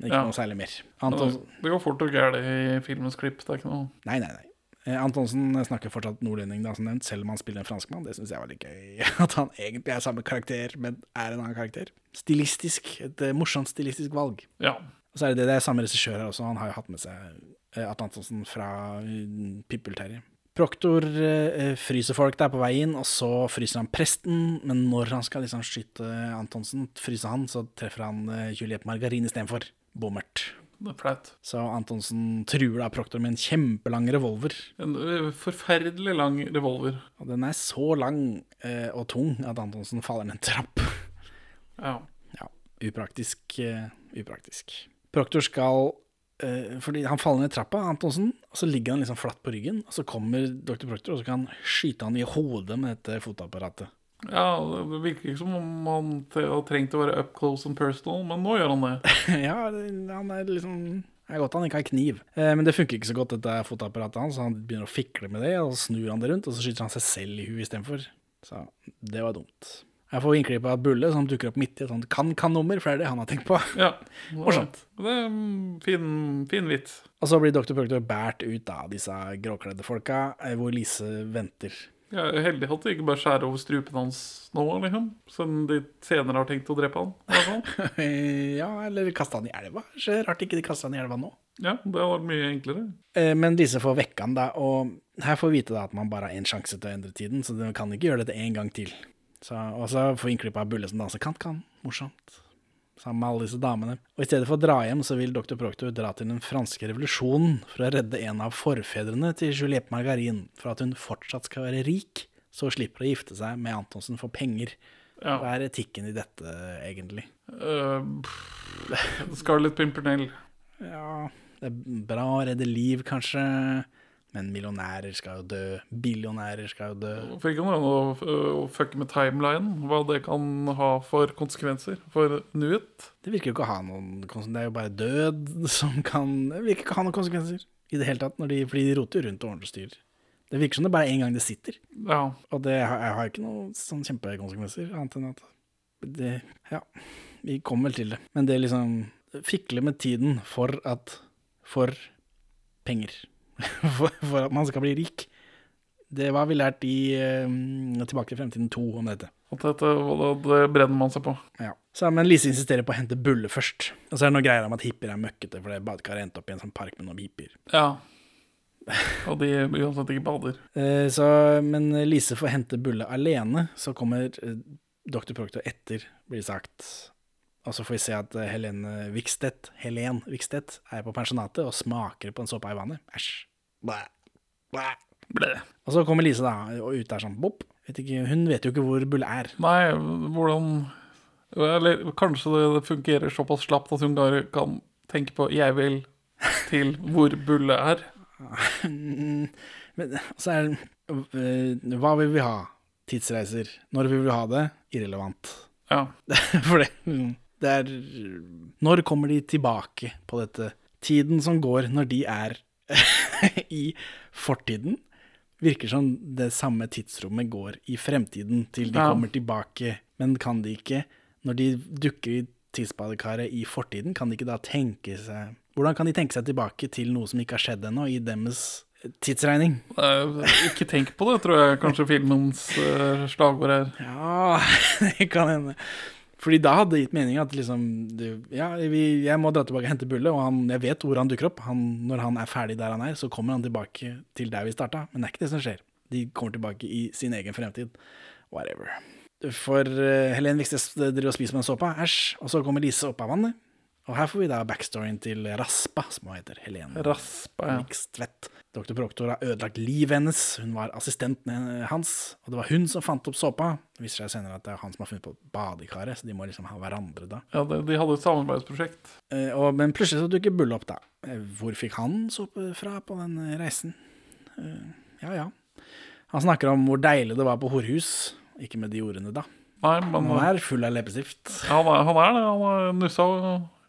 S1: Ikke
S2: Ja.
S1: noe særlig mer. Anton,
S2: Det går fort og gærent i filmens klipp. Det er ikke noe
S1: Nei, nei, nei. Eh, Antonsen snakker fortsatt nordlending, da, som nevnt, selv om han spiller en franskmann. Det syns jeg var litt gøy. At han egentlig er samme karakter, men er en annen karakter. Stilistisk. Et eh, morsomt stilistisk valg.
S2: Ja.
S1: Og så er det det, det er samme regissør her også. Han har jo hatt med seg eh, Atle Antonsen fra uh, Pippelterje. Proktor fryser folk der på vei inn, og så fryser han presten. Men når han skal liksom skyte Antonsen, fryser han, så treffer han Juliette Margarin istedenfor. Bommert.
S2: Det er flaut.
S1: Så Antonsen truer da Proktor med en kjempelang revolver.
S2: En forferdelig lang revolver.
S1: Og den er så lang eh, og tung at Antonsen faller ned en trapp.
S2: Ja.
S1: Ja, upraktisk. Uh, upraktisk. Proktor skal uh, Fordi han faller ned trappa, Antonsen, og så ligger han liksom flatt på ryggen. Og så kommer dr. Proktor, og så kan han skyte han i hodet med dette fotoapparatet.
S2: Ja, det virker ikke som om han trengte har trengt å være up close and personal, men nå gjør han det.
S1: ja, han er liksom det er godt han ikke har kniv. Eh, men det funker ikke så godt, dette fotoapparatet hans. Så han begynner å fikle med det, og så snur han det rundt, og så skyter han seg selv i huet istedenfor. Så det var dumt. Jeg får innklipp av Bulle, som dukker opp midt i et sånt kan-kan-nummer, for det er det han har tenkt på.
S2: Ja.
S1: Morsomt.
S2: Det er en fin, fin vits.
S1: Og så blir Dr. Proctor båret ut av disse gråkledde folka, eh, hvor Lise venter.
S2: Jeg er heldig at de ikke bare skjærer over strupen hans nå, liksom. Siden de senere har tenkt å drepe han.
S1: ja, eller kaste han i elva. Så Rart ikke de kaster han i elva nå.
S2: Ja, det hadde vært mye enklere.
S1: Eh, Men disse får vekke han da, og her får vi vite da at man bare har én sjanse til å endre tiden, så de kan ikke gjøre dette en gang til. Og så får innklipp av Bulle som danser kant-kan. Morsomt. Sammen med alle disse damene. Og i stedet for å dra hjem, så vil dr. Proctor dra til den franske revolusjonen for å redde en av forfedrene til Juliette Margarin, for at hun fortsatt skal være rik, så slipper å gifte seg med Antonsen for penger.
S2: Ja.
S1: Hva er etikken i dette, egentlig?
S2: Uh, Scarlett Pimpernell.
S1: Ja, det er bra å redde liv, kanskje, Men millionærer skal jo dø. Billionærer skal jo dø.
S2: For ikke noe annet å fucke med timeline, hva det kan ha for konsekvenser for nuet.
S1: Det virker jo ikke å ha noen konsekvenser. Det er jo bare død som kan Det virker ikke å ha noen konsekvenser i det hele tatt, når de, fordi de roter jo rundt og ordner og styrer. Det virker som det bare er én gang det sitter.
S2: Ja.
S1: Og det har, jeg har ikke noen sånn kjempekonsekvenser, annet enn at det Ja, vi kommer vel til det. Men det liksom Fikle med tiden for at For penger. for, for at man skal bli rik. Det var vi lært i uh, Tilbake til fremtiden 2 om dette.
S2: At dette, det brenner man seg på.
S1: Ja. Så, men Lise insisterer på å hente Bulle først. Og så er det noe greier om at hippier er møkkete, for det badekaret endte opp i en sånn park med noen hippier.
S2: Ja. Og de uansett ikke bader.
S1: Uh, så, men Lise får hente Bulle alene, så kommer uh, Dr. Proctor etter, blir det sagt. Og så får vi se at eh, Helene Vikstedt, Helen Vikstedt er på pensjonatet og smaker på en såpe i vannet. Æsj. Blæ. Blæ.
S2: Blæ.
S1: Og så kommer Lise da, og ut der sånn, bopp. Vet ikke, hun vet jo ikke hvor Bulle er.
S2: Nei, hvordan Eller kanskje det fungerer såpass slapt at hun bare kan tenke på 'jeg vil til hvor Bulle er'.
S1: Men så er det eh, Hva vil vi ha? Tidsreiser. Når vil vi ha det? Irrelevant.
S2: Ja.
S1: For det, det er Når kommer de tilbake på dette? Tiden som går når de er i fortiden, virker som det samme tidsrommet går i fremtiden til de
S2: Ja.
S1: kommer tilbake. Men kan de ikke, når de dukker i tidsbadekaret i fortiden, kan de ikke da tenke seg Hvordan kan de tenke seg tilbake til noe som ikke har skjedd ennå, i deres tidsregning?
S2: Eh, ikke tenk på det, tror jeg kanskje filmens eh, slagord er.
S1: Ja, det kan hende. Fordi da hadde det gitt mening at liksom du, Ja, vi, jeg må dra tilbake og hente Bulle, og han, jeg vet hvor han dukker opp. Han, når han er ferdig der han er, så kommer han tilbake til der vi starta. Men det er ikke det som skjer. De kommer tilbake i sin egen fremtid. Whatever. For uh, Helen Vikstvedt driver og spiser med en såpe. Æsj. Og så kommer Lise opp av vannet. Og her får vi da backstoryen til Raspa, som hun heter. Helene
S2: Raspa, ja.
S1: Vikstvedt. Dr. Proktor har ødelagt livet hennes. Hun var assistenten hans, og det var hun som fant opp såpa. Det viser seg senere at det er han som har funnet på badekaret, så de må liksom ha hverandre da.
S2: ja de, de hadde et samarbeidsprosjekt.
S1: Eh, og, men plutselig så dukker Bull opp, da. Eh, Hvor fikk han såpe fra på den eh, reisen? Eh, ja ja. Han snakker om hvor deilig det var på horhus. Ikke med de ordene, da.
S2: Nei, men
S1: Han er full av leppestift.
S2: han er, han er det. Han har nussa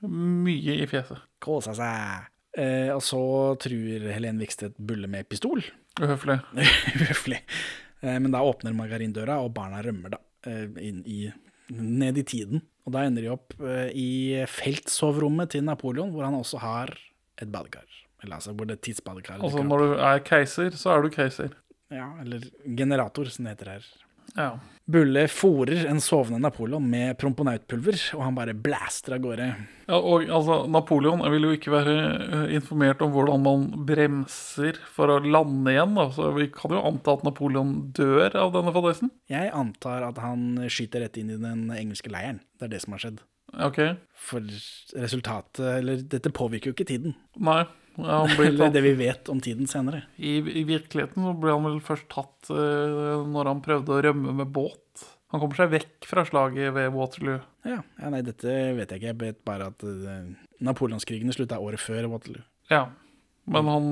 S2: mye i fjeset.
S1: Kåsa seg. Eh, og så truer Helen Vikstedt Bulle med pistol.
S2: Uhøflig.
S1: Uhøflig. Eh, Men da åpner margarindøra, og barna rømmer da eh, inn i, ned i tiden. Og da ender de opp eh, i feltsoverommet til Napoleon, hvor han også har et badekar. Eller altså hvor det tidsbadekar
S2: Altså, når du er keiser, så er du keiser.
S1: Ja, eller generator, som det heter her.
S2: Ja.
S1: Bulle fòrer en sovende Napoleon med promponautpulver, og han bare blaster av gårde.
S2: ja og altså, Napoleon vil jo ikke være eh, informert om hvordan man bremser for å lande igjen. Da. Så vi kan jo anta at Napoleon dør av denne fadesen?
S1: Jeg antar at han skyter rett inn i den engelske leiren. Det er det som har skjedd.
S2: Ok.
S1: For resultatet Eller dette påvirker jo ikke tiden.
S2: Nei. Ja,
S1: Eller det vi vet om tiden senere.
S2: I, I virkeligheten så ble han vel først tatt uh, når han prøvde å rømme med båt. Han kommer seg vekk fra slaget ved Waterloo.
S1: Ja, ja nei, dette vet jeg ikke. Jeg vet bare at uh, napoleonskrigene slutta året før Waterloo.
S2: Ja. Men han,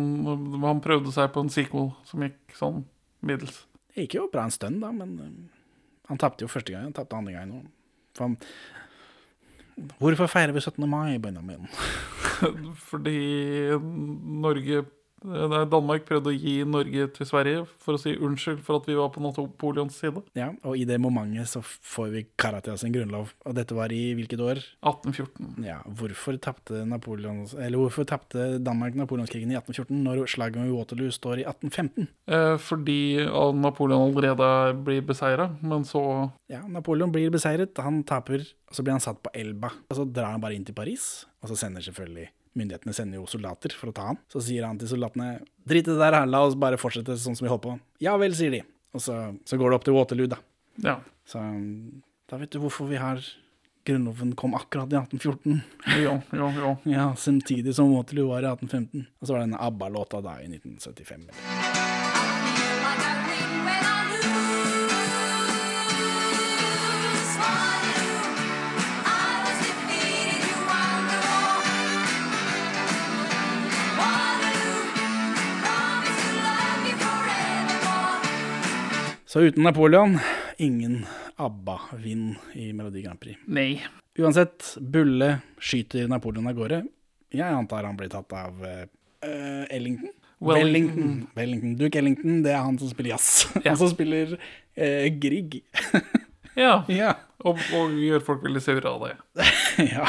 S2: han prøvde seg på en sequel som gikk sånn middels.
S1: Det gikk jo bra en stund, da, men uh, han tapte jo første gang. Han tapte andre gang òg. Hvorfor feirer vi 17. mai, Benjamin?
S2: Fordi Norge Danmark prøvde å gi Norge til Sverige for å si unnskyld for at vi var på Napoleons side.
S1: Ja, og i det momentet så får vi kara til oss en grunnlov. Og dette var i hvilket år?
S2: 1814.
S1: Ja, hvorfor tapte Napoleons Eller hvorfor tapte Danmark napoleonskrigen i 1814 når slaget om Waterloo står i 1815?
S2: Eh, fordi Napoleon allerede blir beseira, men så
S1: Ja, Napoleon blir beseiret, han taper, og så blir han satt på Elba. Og så drar han bare inn til Paris, og så sender selvfølgelig Myndighetene sender jo soldater for å ta han. Så sier han til soldatene drit i det der, her, la oss bare fortsette sånn som vi holdt på. Ja vel, sier de. Og så, så går det opp til Waterloo, da.
S2: Ja.
S1: Så da vet du hvorfor vi har Grunnloven kom akkurat i 1814.
S2: Ja, ja, ja.
S1: Ja, samtidig som Waterloo var i 1815. Og så var det den ABBA-låta da i 1975. Så uten Napoleon, ingen ABBA-vinn i Melodi Grand Prix.
S2: Nei.
S1: Uansett, Bulle skyter Napoleon av gårde. Jeg antar han blir tatt av eh, Ellington.
S2: Wellington.
S1: Wellington. Wellington. Duke Ellington, det er han som spiller jazz.
S2: Ja.
S1: Han som spiller uh, Grieg.
S2: Ja.
S1: ja.
S2: Og, og gjør folk veldig sure av det.
S1: ja.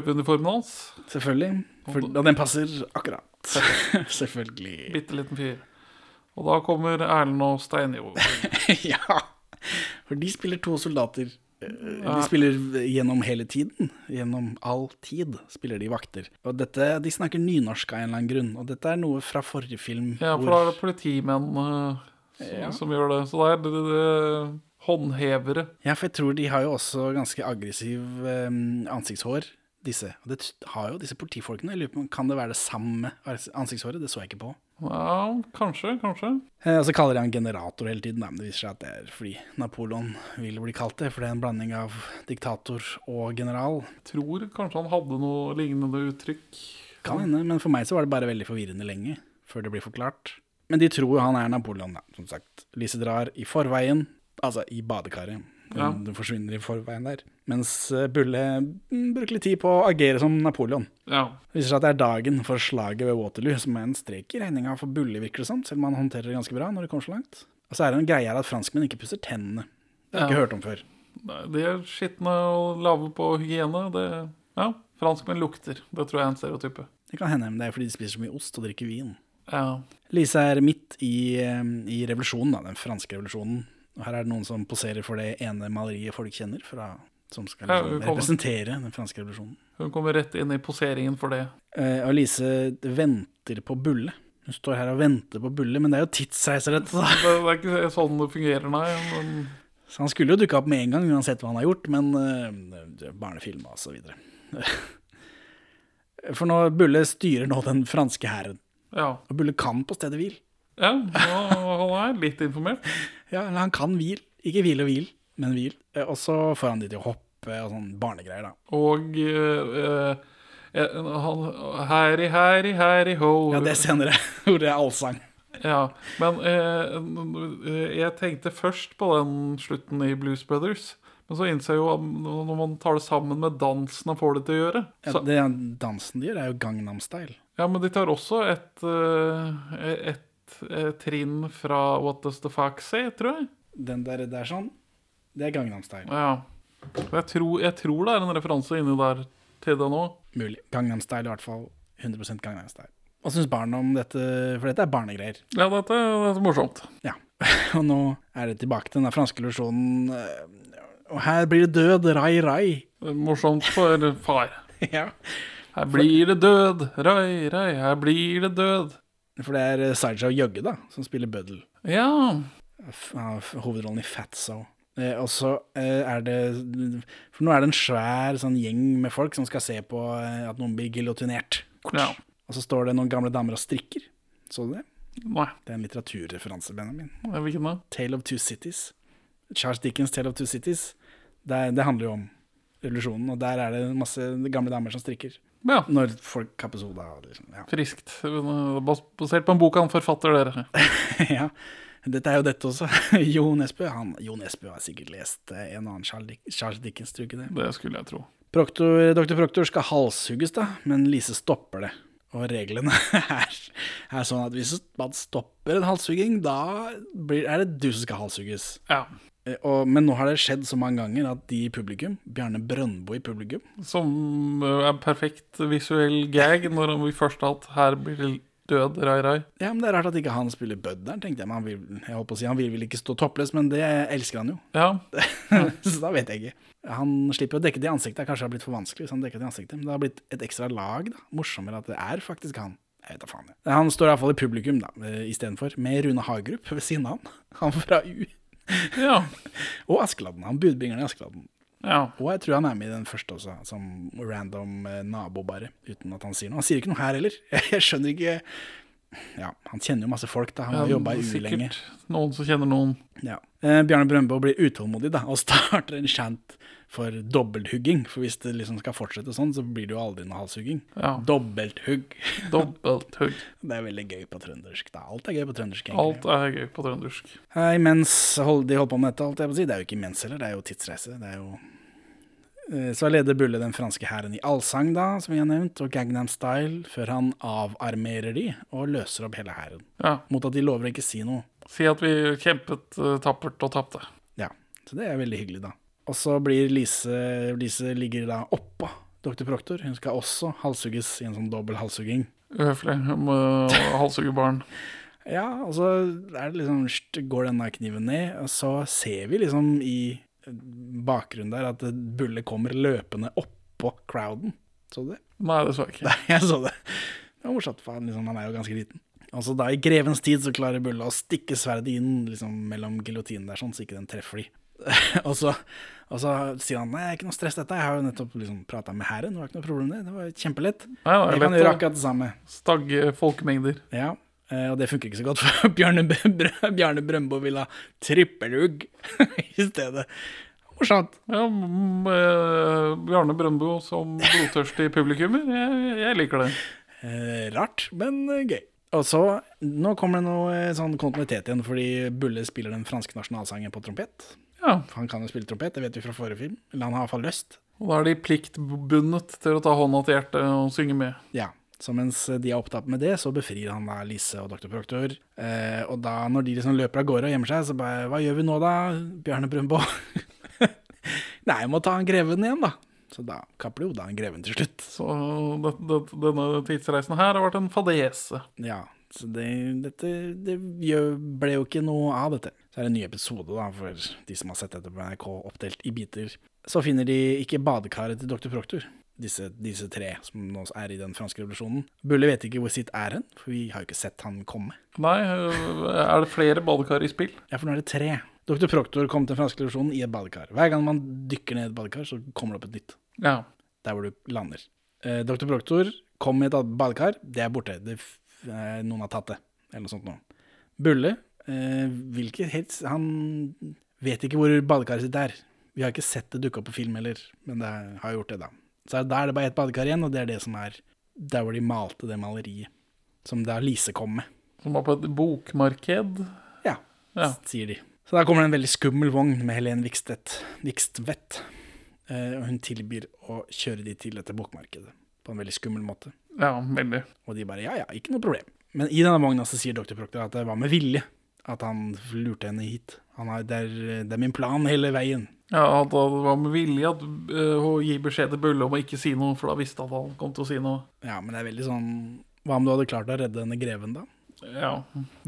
S2: Å hans.
S1: Selvfølgelig. For, og den passer akkurat. Selvfølgelig.
S2: Bitte liten fyr. Og da kommer Erlend og Steinjo.
S1: ja. For de spiller to soldater. Eh, De spiller gjennom hele tiden. Gjennom all tid spiller de vakter. Og dette, de snakker nynorsk av en eller annen grunn. Og dette er noe fra forrige film.
S2: Ja, for da er det politimenn uh, som,
S1: Ja.
S2: som gjør det. Så da er det, det, det håndhevere.
S1: Ja, for jeg tror de har jo også ganske aggressiv um, ansiktshår, disse. Og det har jo disse politifolkene. Jeg lurer på, Kan det være det samme ansiktshåret? Det så jeg ikke på.
S2: Ja, kanskje, kanskje.
S1: Eh, og så kaller de han generator hele tiden, men det viser seg at det er fordi Napoleon vil bli kalt det. For det er en blanding av diktator og general.
S2: Tror kanskje han hadde noe lignende uttrykk.
S1: Kan hende, men for meg så var det bare veldig forvirrende lenge før det blir forklart. Men de tror jo han er Napoleon, da, som sagt. Lise drar i forveien, altså i badekaret.
S2: Ja.
S1: Den forsvinner i forveien der. Mens eh, Bulle mm, bruker litt tid på å agere som Napoleon.
S2: Ja.
S1: Det viser seg at det er dagen for slaget ved Waterloo, som er en strek i regninga for Bulle, virker det som, selv om han håndterer det ganske bra når det kommer så langt. Og så er det en greie her at franskmenn ikke pusser tennene. Det har jeg
S2: Ja.
S1: ikke hørt om før.
S2: De er skitne og lave på hygiene. Det, ja, Franskmenn lukter. Det tror jeg er en stereotype.
S1: Det kan hende, men det er fordi de spiser så mye ost og drikker vin.
S2: Ja.
S1: Lise er midt i, eh, i revolusjonen, da, den franske revolusjonen. Og her er det noen som poserer for det ene maleriet folk kjenner, fra, som skal liksom,
S2: ja,
S1: representere den franske revolusjonen.
S2: Hun kommer rett inn i poseringen for det.
S1: Eh, Alice venter på Bulle. Hun står her og venter på Bulle, men det er jo tidsreiser, dette. da.
S2: Det, det er ikke sånn det fungerer, nei. Men
S1: Så han skulle jo dukke opp med en gang, uansett hva han har gjort, men uh, barnefilm og så videre. For nå Bulle styrer nå den franske hæren,
S2: ja.
S1: og Bulle kan på stedet hvil.
S2: Ja nå- han er litt informert.
S1: Ja, han kan hvil. Ikke hvil og hvil, men hvil. Eh, Og så får han de til å hoppe og sånn barnegreier, da.
S2: Og uh, uh, han Herri, herri, herri, ho.
S1: Ja, det er senere, hvor det er allsang.
S2: Ja, men eh, jeg tenkte først på den slutten i Blues Brothers. Men så innser jeg jo at når man tar det sammen med dansen han får det til å gjøre
S1: Ja,
S2: så,
S1: det dansen de gjør, er jo Gangnam Style.
S2: Ja, men de tar også et, et trinn fra What Does The Fuck Say, tror jeg.
S1: Den der, der sånn, det er Gangnam Style.
S2: Ja. Jeg tror, jeg tror det er en referanse inni der til det nå.
S1: Mulig. Gangnam Style i hvert fall 100 Gangnam Style. Hva syns barna om dette? For dette er barnegreier.
S2: Ja, dette, dette er morsomt.
S1: Ja. Og nå er det tilbake til den franske illusjonen. Og her blir det død, rai, rai.
S2: Morsomt for far.
S1: Ja.
S2: Her blir det død, rai, rai, her blir det død.
S1: For det er Sideshow Jøgge, da, som spiller Bøddel.
S2: Ja,
S1: hovedrollen i Fatso. Eh, og så eh, er det For nå er det en svær sånn gjeng med folk som skal se på eh, at noen blir giljotinert.
S2: ja.
S1: Og så står det noen gamle damer og strikker. Så du det?
S2: Nei,
S1: Det er en litteraturreferanse, Benjamin.
S2: Hvilken da?
S1: Tale of Two Cities. Charles Dickens' Tale of Two Cities. Det, det handler jo om revolusjonen, og der er det masse gamle damer som strikker.
S2: Ja,
S1: Når folk kapper soda. og Liksom, ja.
S2: friskt. Basert på en bok av en forfatter, dere.
S1: ja. Dette er jo dette også. Jo Nesbø han, Jo Nesbø har sikkert lest eh, en og annen Charles Charles Dickens, tror du ikke det?
S2: Det skulle jeg tro.
S1: Proktor, Dr. Proktor skal halshugges, da, men Lise stopper det. Og reglene er, er sånn at hvis man stopper en halshugging, da blir, er det du som skal halshugges.
S2: Ja.
S1: Eh, Og, men nå har det skjedd så mange ganger at de i publikum, Bjarne Brøndbo i publikum
S2: Som uh, er perfekt visuell gag når vi først alt 'her blir død, Rai Rai.
S1: Ja, men Det er rart at ikke han spiller Budderen, tenkte jeg. Men han vil, jeg håper å si, han vil vel ikke stå toppløs, men det elsker han jo.
S2: Ja,
S1: så da vet jeg ikke. Han slipper å dekke det i ansiktet. Kanskje det har blitt for vanskelig hvis han dekker det i ansiktet. Men det har blitt et ekstra lag. da. Morsommere at det er faktisk han. Jeg vet da faen. Han står iallfall i publikum da, eh, istedenfor, med Rune Hagerup ved siden av han. Han fra U.
S2: ja,
S1: Og Askeladden. Han budbringeren i Askeladden.
S2: ja.
S1: Og jeg tror han er med i den første også, som random eh, nabo, bare. Uten at han sier noe. Han sier ikke noe her heller. Jeg skjønner ikke Ja, han kjenner jo masse folk, da. Han har
S2: Ja,
S1: jobba i U lenge.
S2: Sikkert noen som kjenner noen.
S1: Ja. Eh, Bjarne Brøndbo blir utålmodig da, og starter en chant for dobbelthugging. For hvis det liksom skal fortsette sånn, så blir det jo aldri noe halshugging.
S2: Ja.
S1: Dobbelthugg.
S2: Dobbelthugg.
S1: Det er veldig gøy på trøndersk. da. Alt er gøy på trøndersk. egentlig.
S2: Alt er gøy på trøndersk.
S1: Eh, mens hold- de holder på med dette, alt jeg på å si. Det er jo ikke mens heller, det er jo tidsreise. Det er jo Eh, Så leder Bulle den franske hæren i allsang, da, som vi har nevnt, og Gangnam Style, før han avarmerer de og løser opp hele hæren.
S2: Ja.
S1: Mot at de lover å ikke si noe.
S2: Si at vi kjempet eh, tappert og tapte.
S1: Ja, så det er veldig hyggelig, da. Og så blir Lise Lise ligger da oppå Dr. Proktor. Hun skal også halshugges i en sånn dobbel halshugging.
S2: Uhøflig med halshugge barn.
S1: Ja, og så det liksom går denne kniven ned, og så ser vi liksom i bakgrunnen der at Bulle kommer løpende oppå crowden. Så du det?
S2: Nei, det så jeg ikke.
S1: Nei, jeg så det. Det var morsomt, for han, liksom, han er jo ganske liten. Og så da i grevens tid så klarer Bulle å stikke sverdet inn liksom, mellom giljotinen der, sånn, så ikke den treffer de. og, så, og så sier han nei, ikke noe stress dette, jeg har jo nettopp liksom, prata med hæren, det var ikke noe problem det, det var kjempelett.
S2: Ja, det
S1: Jeg
S2: er
S1: kan gjøre akkurat det samme.
S2: stagge folkemengder.
S1: Ja, eh, og det funker ikke så godt, for Bjarne, Bjarne Brøndbo vil ha trippelugg i stedet. Morsomt.
S2: Ja, eh, Bjarne Brøndbo som blodtørstig publikummer, jeg, jeg liker det.
S1: Eh, rart, men gøy. Og så, nå kommer det noe sånn kontinuitet igjen, fordi Bulle spiller den franske nasjonalsangen på trompet.
S2: Ja,
S1: Han kan jo spille trompet, det vet vi fra forrige film. Eller han har iallfall lyst.
S2: og da er de pliktbundet til å ta hånda til hjertet og synge med.
S1: Ja. Så mens de er opptatt med det, så befrir han da Lise og doktor Proktor. Eh, og da, når de liksom løper av gårde og gjemmer seg, så bare Hva gjør vi nå, da, Bjarne Brunbo? Nei, jeg må ta han greven igjen, da. Så da kapper jo da en greven til slutt.
S2: Så det, det, denne tidsreisen her har vært en fadese.
S1: Ja, så det, dette det ble jo ikke noe av dette. Så er det en ny episode, da, for de som har sett dette på NRK oppdelt i biter. Så finner de ikke badekaret til dr. Proktor, disse, disse tre som nå er i den franske revolusjonen. Bulle vet ikke hvor sitt er hen, for vi har jo ikke sett han komme.
S2: Nei, øh, er det flere badekar i spill?
S1: Ja, for nå er det tre. Dr. Proktor kom til den franske revolusjonen i et badekar. Hver gang man dykker ned i et badekar, så kommer det opp et nytt.
S2: Ja.
S1: Der hvor du lander. Eh, Dr. Proktor kom i et badekar, det er borte. Det, noen har tatt det, eller noe sånt noe. Bulle eh, vil ikke Han vet ikke hvor badekaret sitt er. Vi har ikke sett det dukke opp på film heller, men det har gjort det, da. Så der er det bare ett badekar igjen, og det er det som er der hvor de malte det maleriet. Som da Lise kom med.
S2: Som var på et bokmarked.
S1: Ja,
S2: Ja.
S1: sier de. Så der kommer det en veldig skummel vogn med Helen Vikstvedt, Vikstvedt. Eh, og hun tilbyr å kjøre de til dette bokmarkedet på en veldig skummel måte.
S2: Ja, veldig.
S1: Og de bare ja, ja, ikke noe problem. Men i denne vogna så sier dr. Proctor at det var med vilje at han lurte henne hit. Han har, det, er, det er min plan hele veien.
S2: Ja, at det var med vilje at, hun gir gi beskjed til Bulle om å ikke si noe, for da visste han at han kom til å si noe.
S1: Ja, men det er veldig sånn Hva om du hadde klart å redde denne greven, da?
S2: Ja,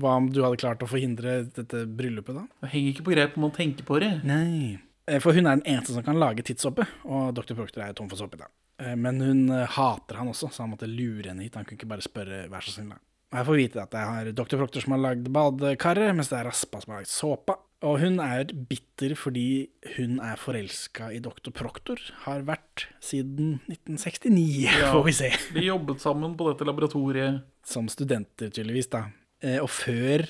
S1: Hva om du hadde klart å forhindre dette bryllupet, da?
S2: Det henger ikke på grep om man tenker på det.
S1: Nei. Eh, For hun er den eneste som kan lage tidssoppe, og dr. Proctor er tom for soppe, da. Eh, Men hun eh, hater han også, så han måtte lure henne hit. Han kunne ikke bare spørre 'vær så snill', jeg får vite at det er dr. Proctor som har lagd badekaret, mens det er Raspa som har lagd såpa. Og hun er bitter fordi hun er forelska i dr. Proctor. Har vært siden 1969,
S2: Ja.
S1: får vi se.
S2: De jobbet sammen på dette laboratoriet.
S1: Som studenter, tydeligvis, da. Eh, Og før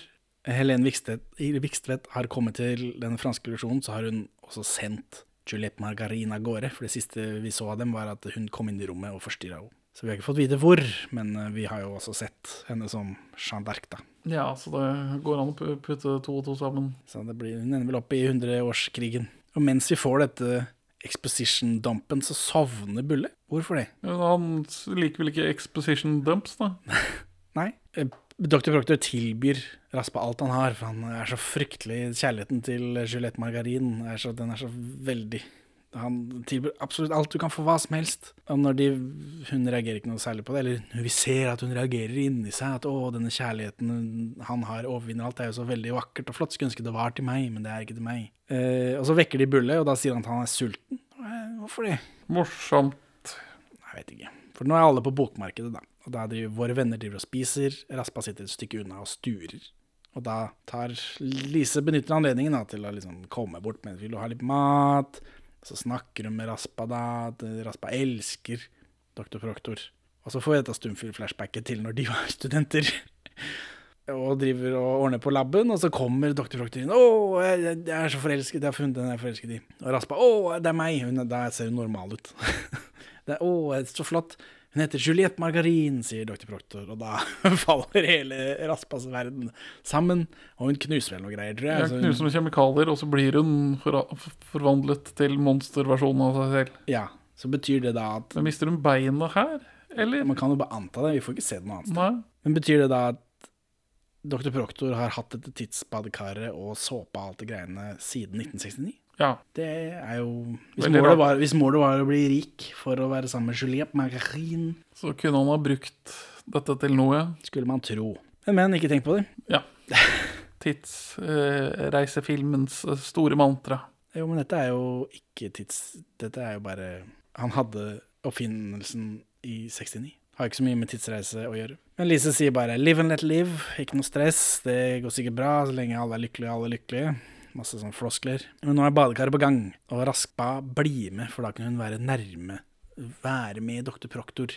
S1: Helene Vikstvedt, Vikstvedt har kommet til den franske revolusjonen, så har hun også sendt Juliette Margarine av gårde. For det siste vi så av dem, var at hun kom inn i rommet og forstyrra henne. Så vi har ikke fått vite hvor, men eh, vi har jo også sett henne som Jeanne d'Arc, da.
S2: Ja, så det går an å pu- putte to og to sammen.
S1: Så det blir, hun ender vel opp i hundreårskrigen. Og mens vi får dette exposition-dumpen, så sovner Bulle. Hvorfor det?
S2: Men Han liker vel ikke exposition dumps, da?
S1: Nei. Dr. Proctor tilbyr Raspa alt han har, for han er så fryktelig Kjærligheten til Juliette Margarin er så, den er så veldig Han tilbyr absolutt alt. Du kan få hva som helst. Og når de, hun reagerer ikke noe særlig på det, eller vi ser at hun reagerer inni seg, at å, denne kjærligheten han har overvinner alt, det er jo så veldig vakkert og flott. Skulle ønske det var til meg, men det er ikke til meg. Eh, og så vekker de Bulle, og da sier han at han er sulten. Eh, Hvorfor det?
S2: Morsomt.
S1: Jeg vet ikke. For nå er alle på bokmarkedet, da. Og da driver våre venner driver og spiser. Raspa sitter et stykke unna og sturer. Og da tar Lise benytter anledningen da, til å liksom komme bort med Vil du ha litt mat? Så snakker hun med Raspa, da. Raspa elsker Dr. Proktor. Og så får vi dette stumfilm-flashbacket til når de var studenter. Og driver og ordner på laben, og så kommer Dr. Proktor inn. 'Å, jeg, er så forelsket. Jeg har funnet den jeg er forelsket i.' Og Raspa 'Å, det er meg.' Hun, er- da ser hun normal ut. det er, 'Å, så flott'. Hun heter Juliette Margarin, sier Dr. Proktor, og da faller hele Raspas verden sammen. Og hun knuser vel noe greier, tror jeg. Ja,
S2: knuser med kjemikalier, og så blir hun for forvandlet til monsterversjonen av seg selv.
S1: ja, så betyr det da at
S2: Men mister hun beina her, eller?
S1: Man kan jo bare anta det, vi får ikke se det noe annet sted.
S2: Nei.
S1: Men betyr det da at Dr. Proktor har hatt dette tidsbadekaret og såpa og alt det greiene siden 1969?
S2: Ja.
S1: Det er jo Hvis målet, var, hvis målet var å bli rik for å være sammen med Juliette Margarin,
S2: Så kunne han ha brukt dette til noe.
S1: skulle man tro. Men, men ikke tenk på det.
S2: Ja. Tidsreisefilmens uh, store mantra.
S1: Jo, men dette er jo ikke tids... Dette er jo bare Han hadde oppfinnelsen i 69. Har ikke så mye med tidsreise å gjøre. Men Lise sier bare 'live and let live'. Ikke noe stress. Det går sikkert bra så lenge alle er lykkelige, alle er lykkelige. Masse sånn floskler. Men nå er badekaret på gang, og Raspa blir med, for da kan hun være nærme. Være med doktor Proktor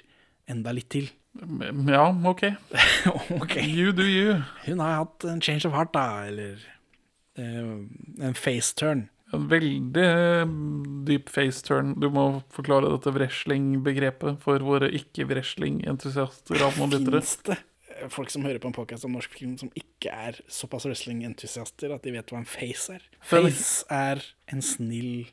S1: enda litt til.
S2: Ja, OK.
S1: ok.
S2: You do you.
S1: Hun har hatt en change of heart, da, eller uh, en face turn.
S2: En veldig eh, dyp face turn. Du må forklare dette wrestling-begrepet for våre ikke-wrestling-entusiaster.
S1: Fins det folk som hører på en podcast om norsk film som ikke er såpass wrestling-entusiaster at de vet hva en face er? Face er en snill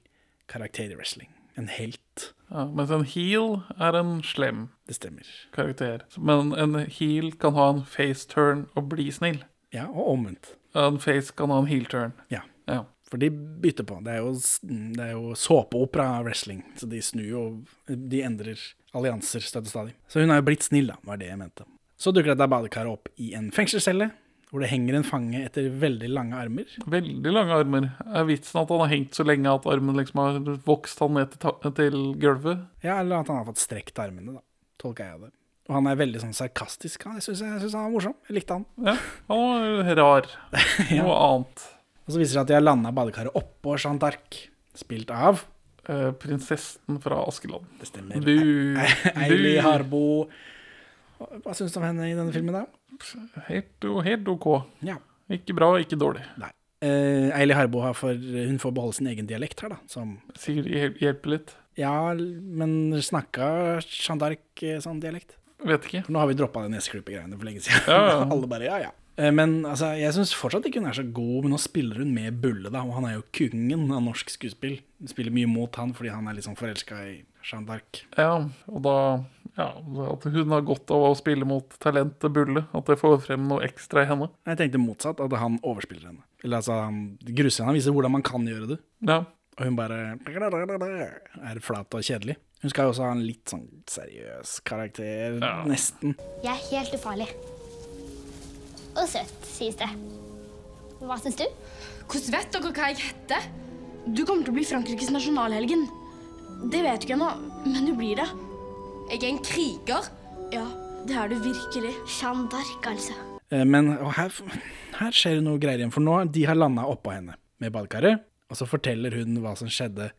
S1: karakter i wrestling. En helt.
S2: Ja, mens en heel er en slem
S1: Det stemmer.
S2: karakter. Men en heel kan ha en face turn og bli snill.
S1: Ja, og omvendt.
S2: En face kan ha en heel turn.
S1: Ja.
S2: Ja.
S1: For de bytter på. Det er jo, det er jo såpeopera wrestling, så de snur jo De endrer allianser støtt og stadig. Så hun er jo blitt snill, da, var det jeg mente. Så dukker dette badekaret opp i en fengselscelle, hvor det henger en fange etter veldig lange armer.
S2: Veldig lange armer. Er vitsen at han har hengt så lenge at armen liksom har vokst han ned til, til gulvet?
S1: Ja, eller at han har fått strekt armene, da. Tolker jeg det. Og han er veldig sånn sarkastisk. Han. Jeg syns han var morsom. Jeg likte han.
S2: Ja, han var rar. Noe annet.
S1: Og så viser det seg at de har landa badekaret oppå Jeanne d'Arc, spilt av
S2: Eh, prinsessen fra Askeland.
S1: Det stemmer.
S2: Du,
S1: Eili Harbo. Hva syns du om henne i denne filmen, da?
S2: helt, helt OK.
S1: Ja.
S2: Ikke bra, ikke dårlig.
S1: Nei. Eh, Eili Harbo har for, hun får beholde sin egen dialekt her, da. Som
S2: Sikkert hjel- hjelper litt.
S1: Ja, men snakka Jeanne d'Arc eh, sånn dialekt?
S2: Vet ikke.
S1: For nå har vi droppa de neseklippegreiene for lenge siden.
S2: Ja, ja.
S1: Alle bare ja, ja. Eh, Men altså, jeg syns fortsatt ikke hun er så god, men nå spiller hun med Bulle, da. Og han er jo kongen av norsk skuespill. Hun spiller mye mot han fordi han er sånn forelska i Jeanne d'Arc.
S2: Ja, og da ja, At hun har godt av å spille mot talentet Bulle. At det får frem noe ekstra i henne.
S1: Jeg tenkte motsatt, at han overspiller henne. Eller altså, han gruser henne, han viser hvordan man kan gjøre det.
S2: Ja.
S1: Og hun bare er flat og kjedelig. Hun skal jo også ha en litt sånn seriøs karakter,
S2: Ja.
S1: nesten.
S4: Jeg er helt ufarlig. Og søt, sies det. Hva syns du?
S5: Hvordan vet dere hva jeg heter? Du kommer til å bli Frankrikes nasjonalhelgen. Det vet du ikke ennå, men du blir det. Jeg er en kriger. Ja, det er du virkelig.
S4: Jeanne d'Arc, altså.
S1: Eh, Men og her, her skjer det noe greier igjen, for nå de har landa oppå henne med badekaret, og så forteller hun hva som skjedde.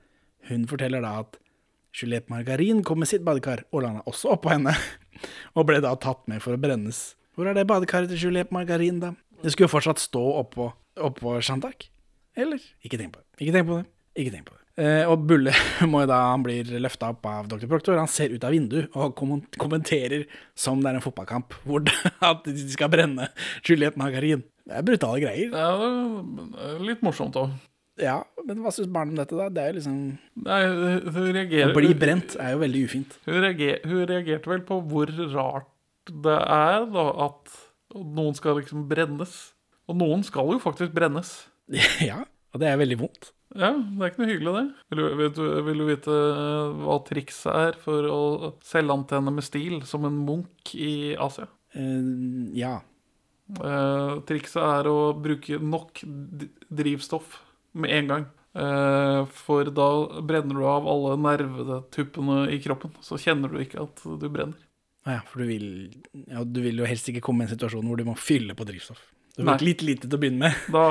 S1: Hun forteller da at Juliette Margarin kom med sitt badekar og landa også oppå henne, og ble da tatt med for å brennes. Hvor er det badekaret til Juliette Margarin, da? Det skulle jo fortsatt stå oppå, oppå Jeanne. Eller? Ikke tenk på det. Ikke tenk på det. Ikke tenk på det. Eh, og Bulle må jo da, han blir løfta opp av dr. Proctor. Han ser ut av vinduet og kommenterer som det er en fotballkamp, hvor det, at de skal brenne Juliette Margarin. Det er brutale greier.
S2: ja er litt morsomt òg.
S1: Ja, men hva syns barnet om dette, da? Det er jo liksom
S2: Nei, hun reagerer
S1: Å bli brent er jo veldig ufint.
S2: Hun, reager, hun reagerte vel på hvor rart det er da at noen skal liksom brennes. Og noen skal jo faktisk brennes.
S1: ja, og det er veldig vondt.
S2: Ja, det er ikke noe hyggelig, det. Vil du, vil du vite eh, hva trikset er for å selvantenne med stil som en munk i Asia?
S1: Uh, ja.
S2: Uh, trikset er å bruke nok drivstoff med en gang. Uh, for da brenner du av alle nervetuppene i kroppen. Så kjenner du ikke at du brenner.
S1: Ja, for du vil, ja, du vil jo helst ikke komme i en situasjon hvor du må fylle på drivstoff. Du har litt lite til å begynne med.
S2: Da,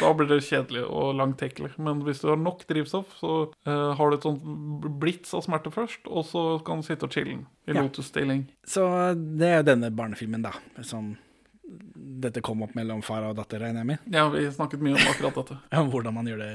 S2: da blir det kjedelig og langtekkelig. Men hvis du har nok drivstoff, så uh, har du et sånt blits av smerte først, og så kan du sitte og chille i
S1: Ja.
S2: lotusstilling.
S1: Så det er jo denne barnefilmen, da. Som dette kom opp mellom far og datter, regner jeg med.
S2: Ja, vi snakket mye om akkurat dette.
S1: Ja, hvordan man gjør det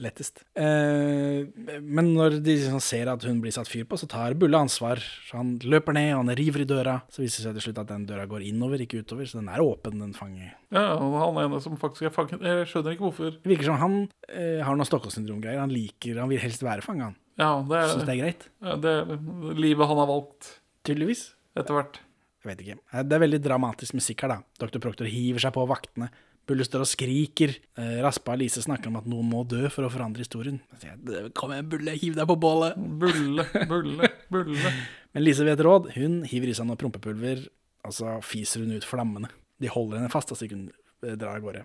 S1: lettest. Eh, men når de liksom ser at hun blir satt fyr på, så tar Bulle ansvar. Så han løper ned, og han river i døra. Så viser det seg til slutt at den døra går innover, ikke utover. Så den er åpen, den fanget.
S2: Ja, og han ene som faktisk er fanget Jeg skjønner ikke hvorfor.
S1: Det virker som han eh, har noe Stockholm-syndrom-greier. Han liker, han vil helst være fanget, han.
S2: Ja, det
S1: Syns det
S2: er
S1: er greit.
S2: ja, det er livet han har valgt
S1: Tydeligvis.
S2: etter hvert.
S1: Jeg vet ikke. Eh, Det er veldig dramatisk musikk her, da. Dr. Proctor hiver seg på vaktene. Bulle står og skriker. Eh, Raspa og Lise snakker om at noen må dø for å forandre historien. Sier Kom igjen, Bulle, hiv deg på bålet.
S2: Bulle, bulle, bulle.
S1: Men Lise vet råd. Hun hiver i seg noe prompepulver, og så fiser hun ut flammene. De holder henne fast, altså så hun eh, drar av gårde.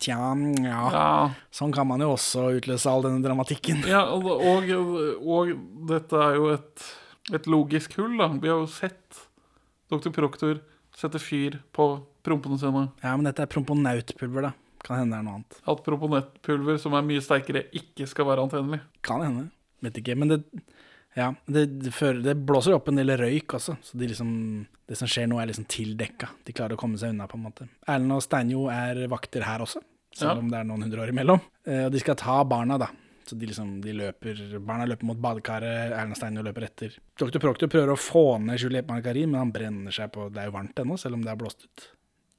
S1: Tja, ja.
S2: Ja,
S1: Sånn kan man jo også utløse all denne dramatikken.
S2: ja og, og, og dette er jo et, et logisk hull, da. Vi har jo sett Dr. Proktor setter fyr på prompene sine.
S1: Ja, men dette er promponautpulver, da. Kan hende det er noe annet.
S2: At proponettpulver, som er mye sterkere, ikke skal være antennelig.
S1: Kan hende. Vet ikke. Men det, ja, det, det, fører, det blåser opp en del røyk også, så de liksom, det som skjer nå, er liksom tildekka. De klarer å komme seg unna, på en måte. Erlend og Steinjo er vakter her også, selv
S2: Ja.
S1: om det er noen hundre år imellom. Eh, og de skal ta barna, da. Så de liksom, de løper, Barna løper mot badekaret, Erlend Steiner løper etter. Dr. Proctor prøver å få ned Juliette Margarin, men han brenner seg på Det er jo varmt ennå, selv om det er blåst ut.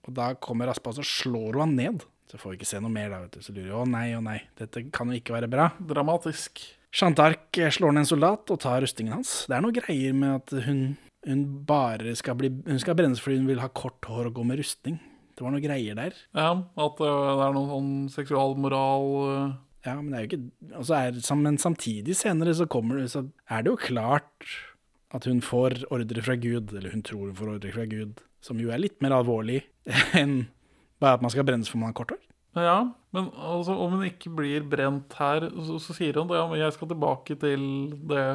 S1: Og da kommer Raspa, og så slår hun han ned. Så får vi ikke se noe mer, da, vet du. Så lurer jeg, å nei, å nei, dette kan jo ikke være bra.
S2: Dramatisk.
S1: Jeanne d'Arc slår ned en soldat og tar rustningen hans. Det er noe greier med at hun, hun bare skal bli Hun skal brennes fordi hun vil ha kort hår og gå med rustning. Det var noe greier der.
S2: Ja, at øh, det er noen sånn seksualmoral øh.
S1: Ja, men det er jo ikke og er, Men samtidig senere så kommer det Så er det jo klart at hun får ordre fra Gud, eller hun tror hun får ordre fra Gud, som jo er litt mer alvorlig enn bare at man skal brennes for man har kort hår.
S2: Ja, men altså, om hun ikke blir brent her, så, så sier hun det. Ja, men jeg skal tilbake til det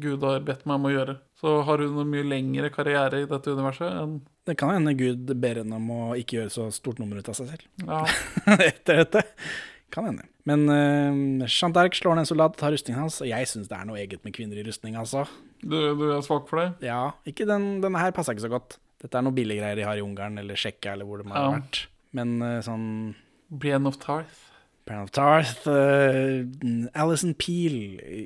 S2: Gud har bedt meg om å gjøre. Så har hun en mye lengre karriere i dette universet enn
S1: Det kan hende Gud ber henne om å ikke gjøre så stort nummer ut av seg selv.
S2: Ja,
S1: etter dette. Kan hende. Men uh, Jeanne d'Arc slår ned en soldat, tar rustningen hans, og jeg syns det er noe eget med kvinner i rustning, altså.
S2: du, du er svak for det?
S1: Ja, ikke den, denne her passa ikke så godt. Dette er noe billiggreier de har i Ungarn eller Tsjekkia eller hvor det må ha
S2: Ja.
S1: vært. Men uh, sånn
S2: Brian of Tarth.
S1: Brian of Tarth uh, Alison Peel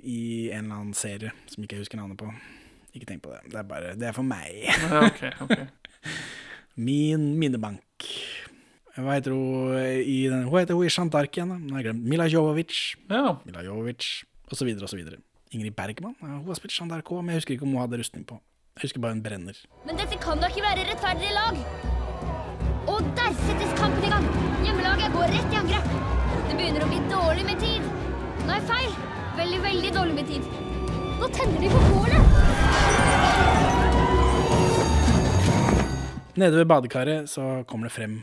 S1: i en eller annen serie som ikke jeg husker navnet på. Ikke tenk på det. Det er bare Det er for meg.
S2: Ja, ok, ok.
S1: Min minnebank. Hva heter hun i den Hun heter hun i Shantark igjen? da? Nå har jeg glemt. Mila Jovovic.
S2: Ja,
S1: Mila Jovovic, så videre. Ingrid Bergman. Hun har spilt Shantark òg, men jeg husker ikke om hun hadde rustning på. Jeg husker bare hun brenner.
S4: Men dette kan da ikke være rettferdig lag? Og der settes kampen i gang. Hjemmelaget går rett i angrep. Det begynner å bli dårlig med tid. Nei, feil. Veldig, veldig dårlig med tid. Nå tenner de på bålet.
S1: Nede ved badekaret så kommer det frem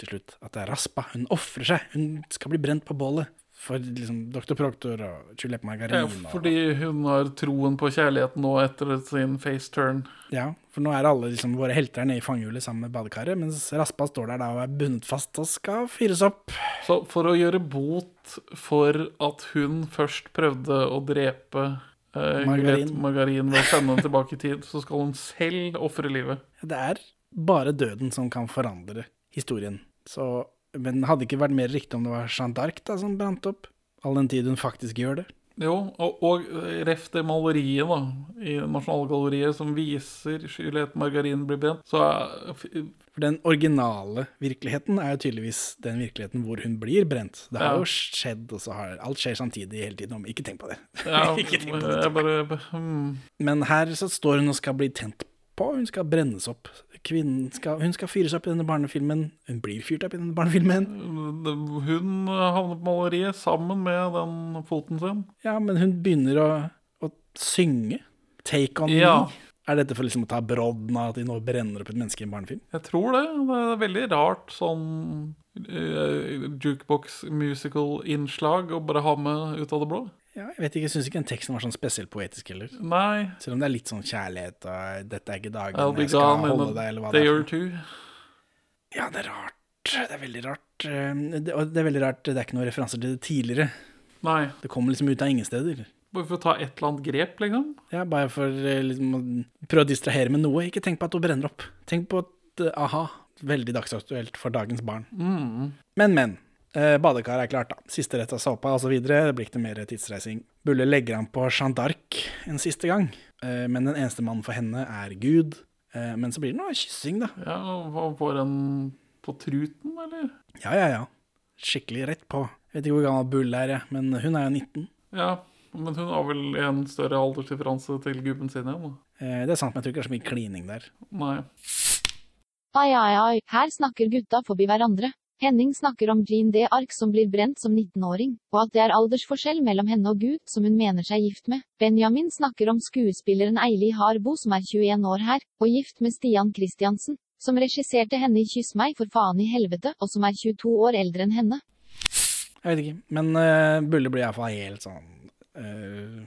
S1: til slutt, at det er Raspa. Hun ofrer seg. Hun skal bli brent på bålet. For liksom Dr. Proctor og Juliette Margarin.
S2: ja, fordi hun har troen på kjærligheten nå etter sin face turn.
S1: Ja, for nå er alle liksom, våre helter nede i fangehjulet sammen med badekaret, mens Raspa står der da og er bundet fast og skal fyres opp.
S2: Så for å gjøre bot for at hun først prøvde å drepe eh,
S1: Margarin.
S2: Margarin ved å sende henne tilbake i tid, så skal hun selv ofre livet.
S1: Det er bare døden som kan forandre historien. Så, men hadde ikke vært mer riktig om det var Jeanne d'Arc da, som brant opp? All den tid hun faktisk gjør det.
S2: Jo, og, og ref det maleriet da, i Nasjonalgalleriet som viser Juliette Margarin blir brent, så
S1: For den originale virkeligheten er jo tydeligvis den virkeligheten hvor hun blir brent. Det har
S2: Ja.
S1: jo skjedd, og så har alt skjer samtidig hele tiden. Ikke tenk på det.
S2: ja,
S1: tenk på det.
S2: bare hmm.
S1: Men her så står hun og skal bli tent på, hun skal brennes opp. Kvinnen skal, hun skal fyres opp i denne barnefilmen. Hun blir fyrt opp i denne barnefilmen.
S2: Hun havner på maleriet sammen med den foten sin.
S1: Ja, men hun begynner å, å synge. Take on
S2: Ja.
S1: me. Er dette for liksom å ta brodden av at de nå brenner opp et menneske i en barnefilm?
S2: Jeg tror det. Det er veldig rart sånn uh, jukebox musical-innslag å bare ha med ut av det blå.
S1: Ja, jeg vet ikke, jeg syns ikke den teksten var sånn spesielt poetisk heller.
S2: Nei.
S1: Selv om det er litt sånn kjærlighet og 'dette er ikke dagen jeg skal holde deg', eller hva det er.
S2: two.
S1: Ja, det er rart. Det er veldig rart. Eh, det- Og det er veldig rart, det er ikke noen referanser til det tidligere.
S2: Nei.
S1: Det kommer liksom ut av ingen steder.
S2: Bare for å ta et eller annet grep, liksom.
S1: Ja, bare for eh, liksom, å prøve å distrahere med noe. Ikke tenk på at hun brenner opp. Tenk på at eh, aha, veldig dagsaktuelt for dagens barn.
S2: Mm.
S1: Men, men. Eh, badekaret er klart, da. Siste rett av såpa osv. Det blir ikke noe mer tidsreising. Bulle legger han på Jeanne d'Arc en siste gang, eh, men den eneste mannen for henne er Gud. Eh, men så blir det noe kyssing, da.
S2: Ja, og får en på truten, eller?
S1: Ja, ja, ja. Skikkelig rett på. Jeg vet ikke hvor gammel Bulle er, jeg, men hun er jo 19.
S2: Ja, men hun har vel en større aldersdifferanse til gubben sin igjen, da.
S1: Eh, det er sant, men jeg tror ikke det er så mye klining der.
S2: Nei.
S7: Ai, ai, ai, her snakker gutta forbi hverandre. Henning snakker om Jean D. Ark som blir brent som 19-åring, og at det er aldersforskjell mellom henne og Gud som hun mener seg gift med. Benjamin snakker om skuespilleren Eili Harbo som er 21 år her, og gift med Stian Christiansen, som regisserte henne i Kyss meg for faen i helvete, og som er 22 år eldre enn henne.
S1: Jeg vet ikke, men uh, Bulle blir iallfall helt sånn uh,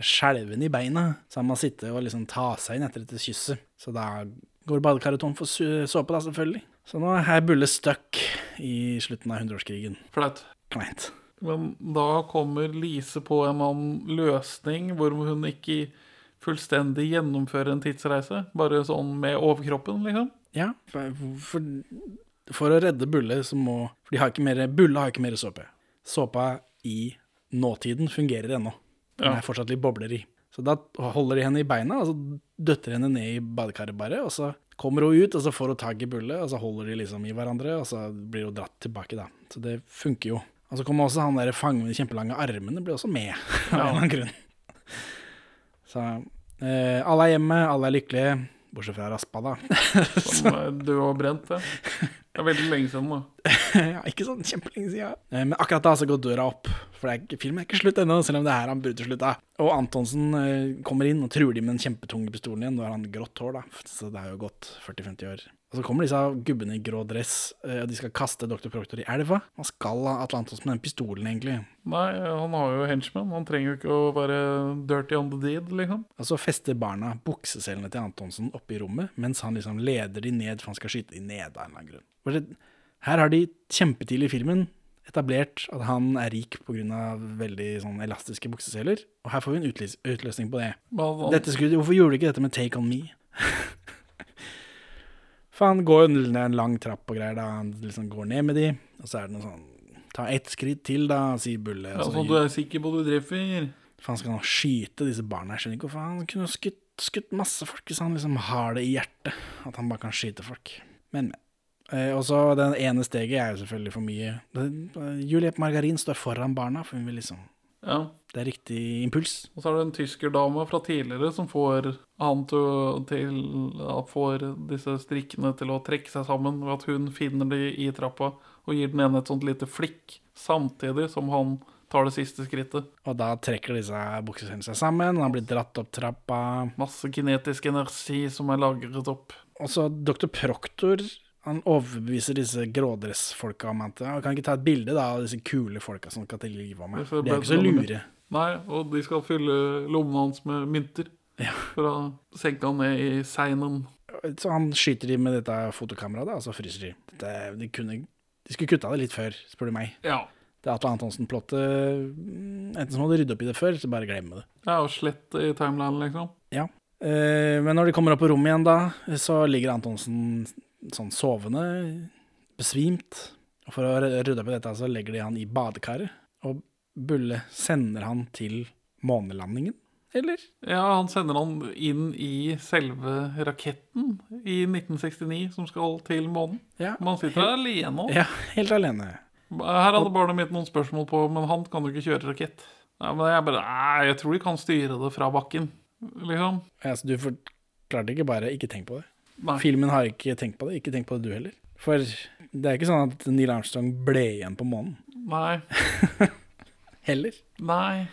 S1: skjelven i beina. Så han må sitte og liksom ta seg inn etter dette kysset. Så da går badekaret tom for såpe, da, selvfølgelig. Så nå er Bulle stuck i slutten av hundreårskrigen.
S2: Flaut.
S1: Kleint.
S2: Men da kommer Lise på en annen løsning hvor hun ikke fullstendig gjennomfører en tidsreise. Bare sånn med overkroppen, liksom.
S1: Ja, for, for, å redde Bulle så må For de har ikke mer, Bulle har ikke mer såpe. Såpa i nåtiden fungerer ennå. Den
S2: Ja.
S1: er fortsatt litt bobler i. Så da holder de henne i beina, og så døtter henne ned i badekaret bare, og så kommer hun ut, og så får hun tak i Bulle, og så holder de liksom i hverandre, og så blir hun dratt tilbake, da. Så det funker jo. Og så kommer også han der fangen med de kjempelange armene, blir også med, av en eller annen grunn. Så eh, alle er hjemme, alle er lykkelige, bortsett fra Raspa, da.
S2: Som du har brent. Ja. Det er veldig lenge siden, da.
S1: ja, ikke sånn kjempelenge siden. Eh, Men akkurat da så går døra opp, for det er ikke, filmen er ikke slutt ennå, selv om det er her han burde slutta. Og Antonsen eh, kommer inn og truer de med den kjempetunge pistolen igjen. Nå har han grått hår, da, så det er jo gått 40-50 år. Og så kommer disse gubbene i grå dress, eh, og de skal kaste Dr. Proctor i elva. Hva skal Atle Antonsen med den pistolen, egentlig.
S2: Nei, han har jo henchman. Han trenger jo ikke å være dirty on the deed, liksom.
S1: Og så fester barna bukseselene til Antonsen oppe i rommet, mens han liksom leder de ned, for han skal skyte de ned av en eller annen grunn. Her har de kjempetidlig i filmen etablert at han er rik pga. veldig sånn elastiske bukseseler, og her får vi en utlys utløsning på det.
S2: Han,
S1: skulle, hvorfor gjorde du ikke dette med Take On Me? For han går jo ned en lang trapp og greier, da han liksom går ned med de, og så er det noe sånn Ta ett skritt til, da, sier Bulle.
S2: ja, sånn du er sikker på at du treffer.
S1: Faen, han skal nå skyte disse barna. Jeg skjønner ikke hvorfor han kunne skutt, skutt masse folk hvis han liksom har det i hjertet. At han bare kan skyte folk. Men, men. Eh, og så den ene steget er jo selvfølgelig for mye. Eh, Juliette Margarin står foran barna, for hun vil liksom
S2: Ja.
S1: Det er riktig impuls.
S2: Og så er det en tyskerdame fra tidligere som får han til, til får disse strikkene til å trekke seg sammen ved at hun finner de i trappa og gir den ene et sånt lite flikk, samtidig som han tar det siste skrittet.
S1: Og da trekker disse buksene seg sammen, og han blir dratt opp trappa.
S2: Masse kinetisk energi som er lagret opp.
S1: Og så Dr. Proctor han overbeviser disse grådressfolka om at han kan ikke ta et bilde da, av disse kule folka som skal til live av meg. De er ikke så lure.
S2: Nei, og de skal fylle lommene hans med mynter
S1: Ja.
S2: for å senke han ned i seinen.
S1: Så han skyter de med dette fotokameraet, da, og så fryser de. Dette, de, kunne, de skulle kutta det litt før, spør du meg.
S2: Ja.
S1: Det Atle Antonsen-plottet mm, Enten så må du rydde opp i det før, så bare glemme det.
S2: ja, og slett i timeline, liksom.
S1: Ja. Eh, men når de kommer opp på rommet igjen, da, så ligger Antonsen sånn sovende, besvimt. Og for å rydde opp i dette, så legger de han i badekaret. Og Bulle sender han til månelandingen, eller?
S2: Ja, han sender han inn i selve raketten i 1969 som skal til månen.
S1: Ja,
S2: Man sitter helt, alene. òg.
S1: ja helt alene.
S2: Her hadde barnet mitt noen spørsmål på, men han kan jo ikke kjøre rakett. Nei, men jeg bare Nei, jeg tror de kan styre det fra bakken, liksom.
S1: Ja, så du klarte ikke bare ikke tenk på det.
S2: Nei.
S1: Filmen har ikke tenkt på det. Ikke tenkt på det du heller. For det er ikke sånn at Neil Armstrong ble igjen på månen.
S2: Nei.
S1: Heller.
S2: Nei.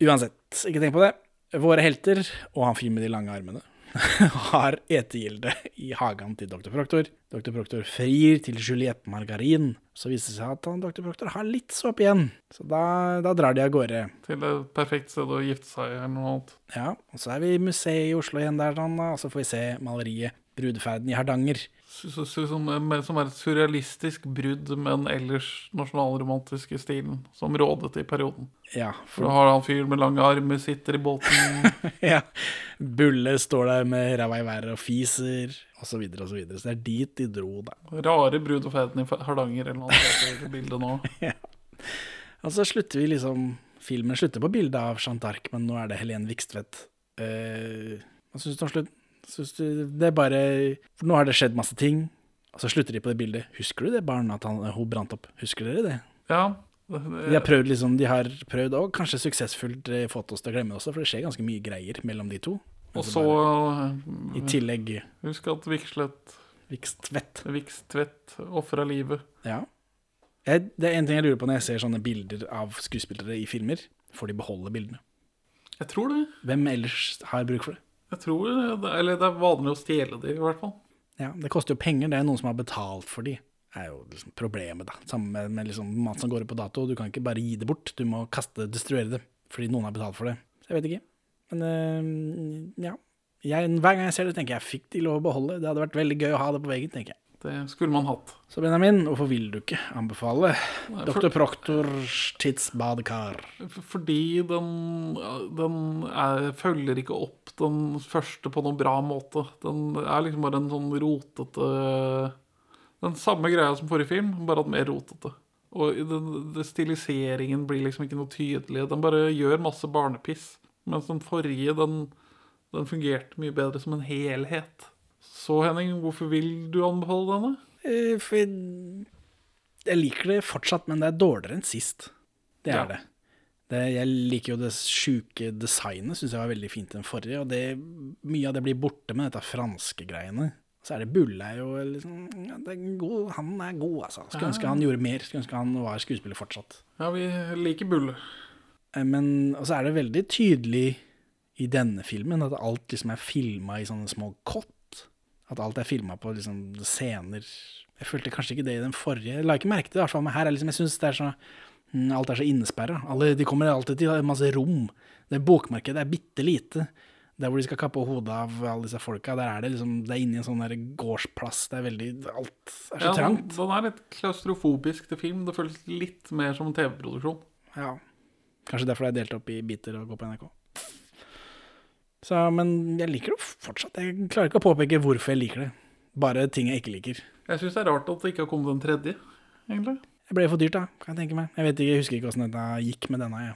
S1: Uansett, ikke tenk på det. Våre helter, og han fyren med de lange armene, har etegilde i hagen til Dr. Proktor. Dr. Proktor frir til Juliette Margarin. Så viser det seg at han Dr. Proktor har litt såp igjen. Så da, da drar de av gårde.
S2: Til et perfekt sted å gifte seg eller noe annet.
S1: Ja, og så er vi i museet i Oslo igjen der, og så får vi se maleriet 'Brudeferden i Hardanger'.
S2: Som, som er et surrealistisk brudd med den ellers nasjonalromantiske stilen som rådet i perioden.
S1: Ja,
S2: For da har han fyren med lange armer, sitter i båten
S1: ja. Bulle står der med ræva i været og fiser, og så videre og så videre. Så det er dit de dro, da.
S2: Rare brud og feten i Hardanger eller noe sånt Det bildet nå.
S1: Og så slutter vi liksom Filmen slutter på bildet av Jeanne d'Arc, men nå er det Helene Vikstvedt. Eh, hva syns du om slutten? Syns du det er bare For nå har det skjedd masse ting, og så slutter de på det bildet. Husker du det barnet at han, hun brant opp? Husker dere det?
S2: Ja.
S1: De har prøvd, liksom, de har prøvd og kanskje suksessfullt eh, fått oss til å glemme det også, for det skjer ganske mye greier mellom de to.
S2: Og
S1: så
S2: så eh,
S1: I tillegg
S2: Husk at Vikslett
S1: Vikstvedt.
S2: Vikstvedt ofra livet.
S1: Ja. Jeg, det er en ting jeg lurer på når jeg ser sånne bilder av skuespillere i filmer. Får de beholde bildene?
S2: Jeg tror det.
S1: Hvem ellers har bruk for det?
S2: Jeg tror det, Eller det er vanlig å stjele dem, i hvert fall.
S1: Ja, Det koster jo penger, det er noen som har betalt for de. Det er jo liksom problemet, da. Sammen med, med liksom mat som går ut på dato. Du kan ikke bare gi det bort, du må kaste, destruere det. Fordi noen har betalt for det. Så jeg vet ikke. Men øh, ja. Jeg, hver gang jeg ser det, tenker jeg fikk de lov å beholde. Det hadde vært veldig gøy å ha det på veggen, tenker jeg.
S2: Det skulle man hatt.
S1: Så Benjamin, hvorfor vil du ikke anbefale
S2: Nei,
S1: Dr.
S2: for-
S1: Proktors tidsbadekar?
S2: Fordi den, den er, følger ikke opp den første på noen bra måte. Den er liksom bare en sånn rotete Den samme greia som forrige film, bare at mer rotete. Og den, den stiliseringen blir liksom ikke noe tydelig. Den bare gjør masse barnepiss. Mens den forrige, den, den fungerte mye bedre som en helhet. Så Henning, hvorfor vil du anbefale denne?
S1: Eh, For jeg, jeg liker det fortsatt, men det er dårligere enn sist. Det er
S2: Ja.
S1: det. det. Jeg liker jo det sjuke designet, syns jeg var veldig fint den forrige. Og det, mye av det blir borte med dette franske greiene. Så er det Bulle er jo liksom ja, det er god, Han er god, altså. Skulle ønske han gjorde mer. Skulle ønske han var skuespiller fortsatt.
S2: Ja, vi liker Bulle.
S1: Eh, Men og så er det veldig tydelig i denne filmen at alt liksom er filma i sånne små kott. At alt er filma på liksom scener Jeg følte kanskje ikke det i den forrige. Jeg la ikke merke til det, i hvert fall, men her er liksom, jeg synes det er så mm, Alt er så innesperra. De kommer alltid til masse rom. Det Bokmarkedet er bitte lite. Der hvor de skal kappe hodet av alle disse folka, der er det liksom Det er inni en sånn der gårdsplass. Det er veldig Alt er så
S2: Ja,
S1: trangt.
S2: den er litt klaustrofobisk til film. Det føles litt mer som en TV-produksjon.
S1: Ja. Kanskje derfor det er delt opp i biter og går på NRK. Så, men jeg liker det fortsatt. Jeg klarer ikke å påpeke hvorfor jeg liker det. Bare ting jeg ikke liker.
S2: Jeg syns det er rart at det ikke har kommet en tredje, egentlig.
S1: Det ble for dyrt, da, kan jeg tenke meg. Jeg vet ikke, jeg husker ikke åssen dette gikk med denne. Ja.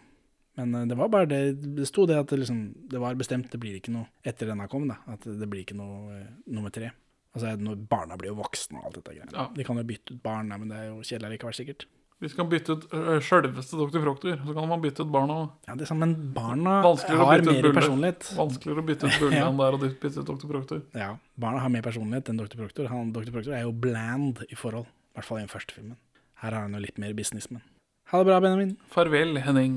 S1: Men eh, det var bare det Det sto det at det, liksom, det var bestemt, det blir ikke noe etter denne kom, da. At det blir ikke noe eh, nummer tre. Og så det når barna blir jo voksne og alt dette greiene.
S2: Ja.
S1: De kan jo bytte ut barn, men det er jo kjedelig likevel, sikkert.
S2: Vi skal bytte ut uh, sjølveste Dr. Proktor. Så kan man bytte ut barna.
S1: Ja, det er sånn, men barna har mer personlighet.
S2: Vanskeligere å bytte ut Bulle
S1: Ja.
S2: enn det er å bytte ut Dr. Proktor.
S1: Ja, barna har mer personlighet enn Dr. Proktor. Han, Dr. Proktor er jo bland i forhold, i hvert fall i den første filmen. Her har han jo litt mer business, men Ha det bra, Benjamin.
S2: Farvel, Henning.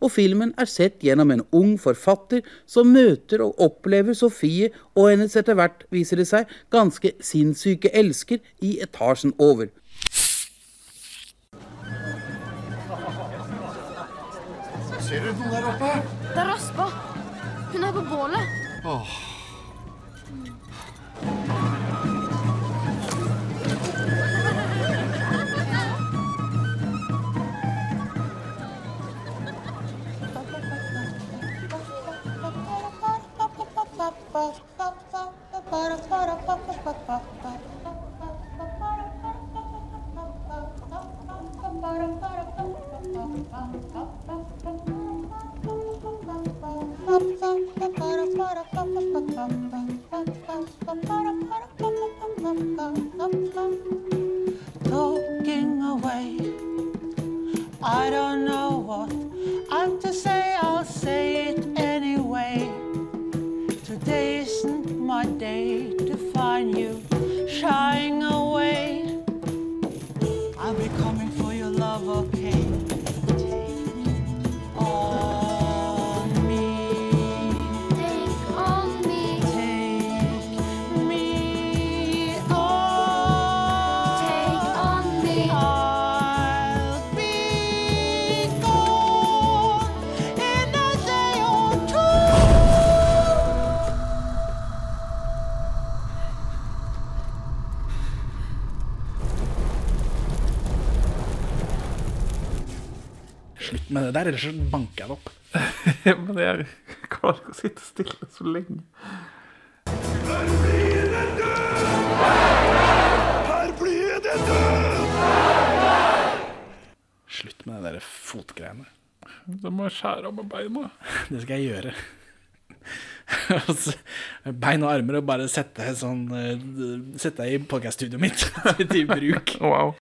S8: Og filmen er sett gjennom en ung forfatter som møter og opplever Sofie og hennes etter hvert, viser det seg, ganske sinnssyke elsker i etasjen over.
S6: Ser du noen der oppe?
S5: Det er Raspa. Hun er på bålet.
S9: Talking
S10: 아. Der, ellers så banker jeg det opp.
S2: Men jeg klarer ikke å sitte stille så lenge.
S1: Her blir det død! Her blir det død!
S10: Slutt med de der fotgreiene.
S2: Da må jeg skjære av meg beina.
S10: Det skal jeg gjøre. Bein og armer og bare sette sånn eh, Sette i podkaststudioet mitt til bruk.
S2: Wow.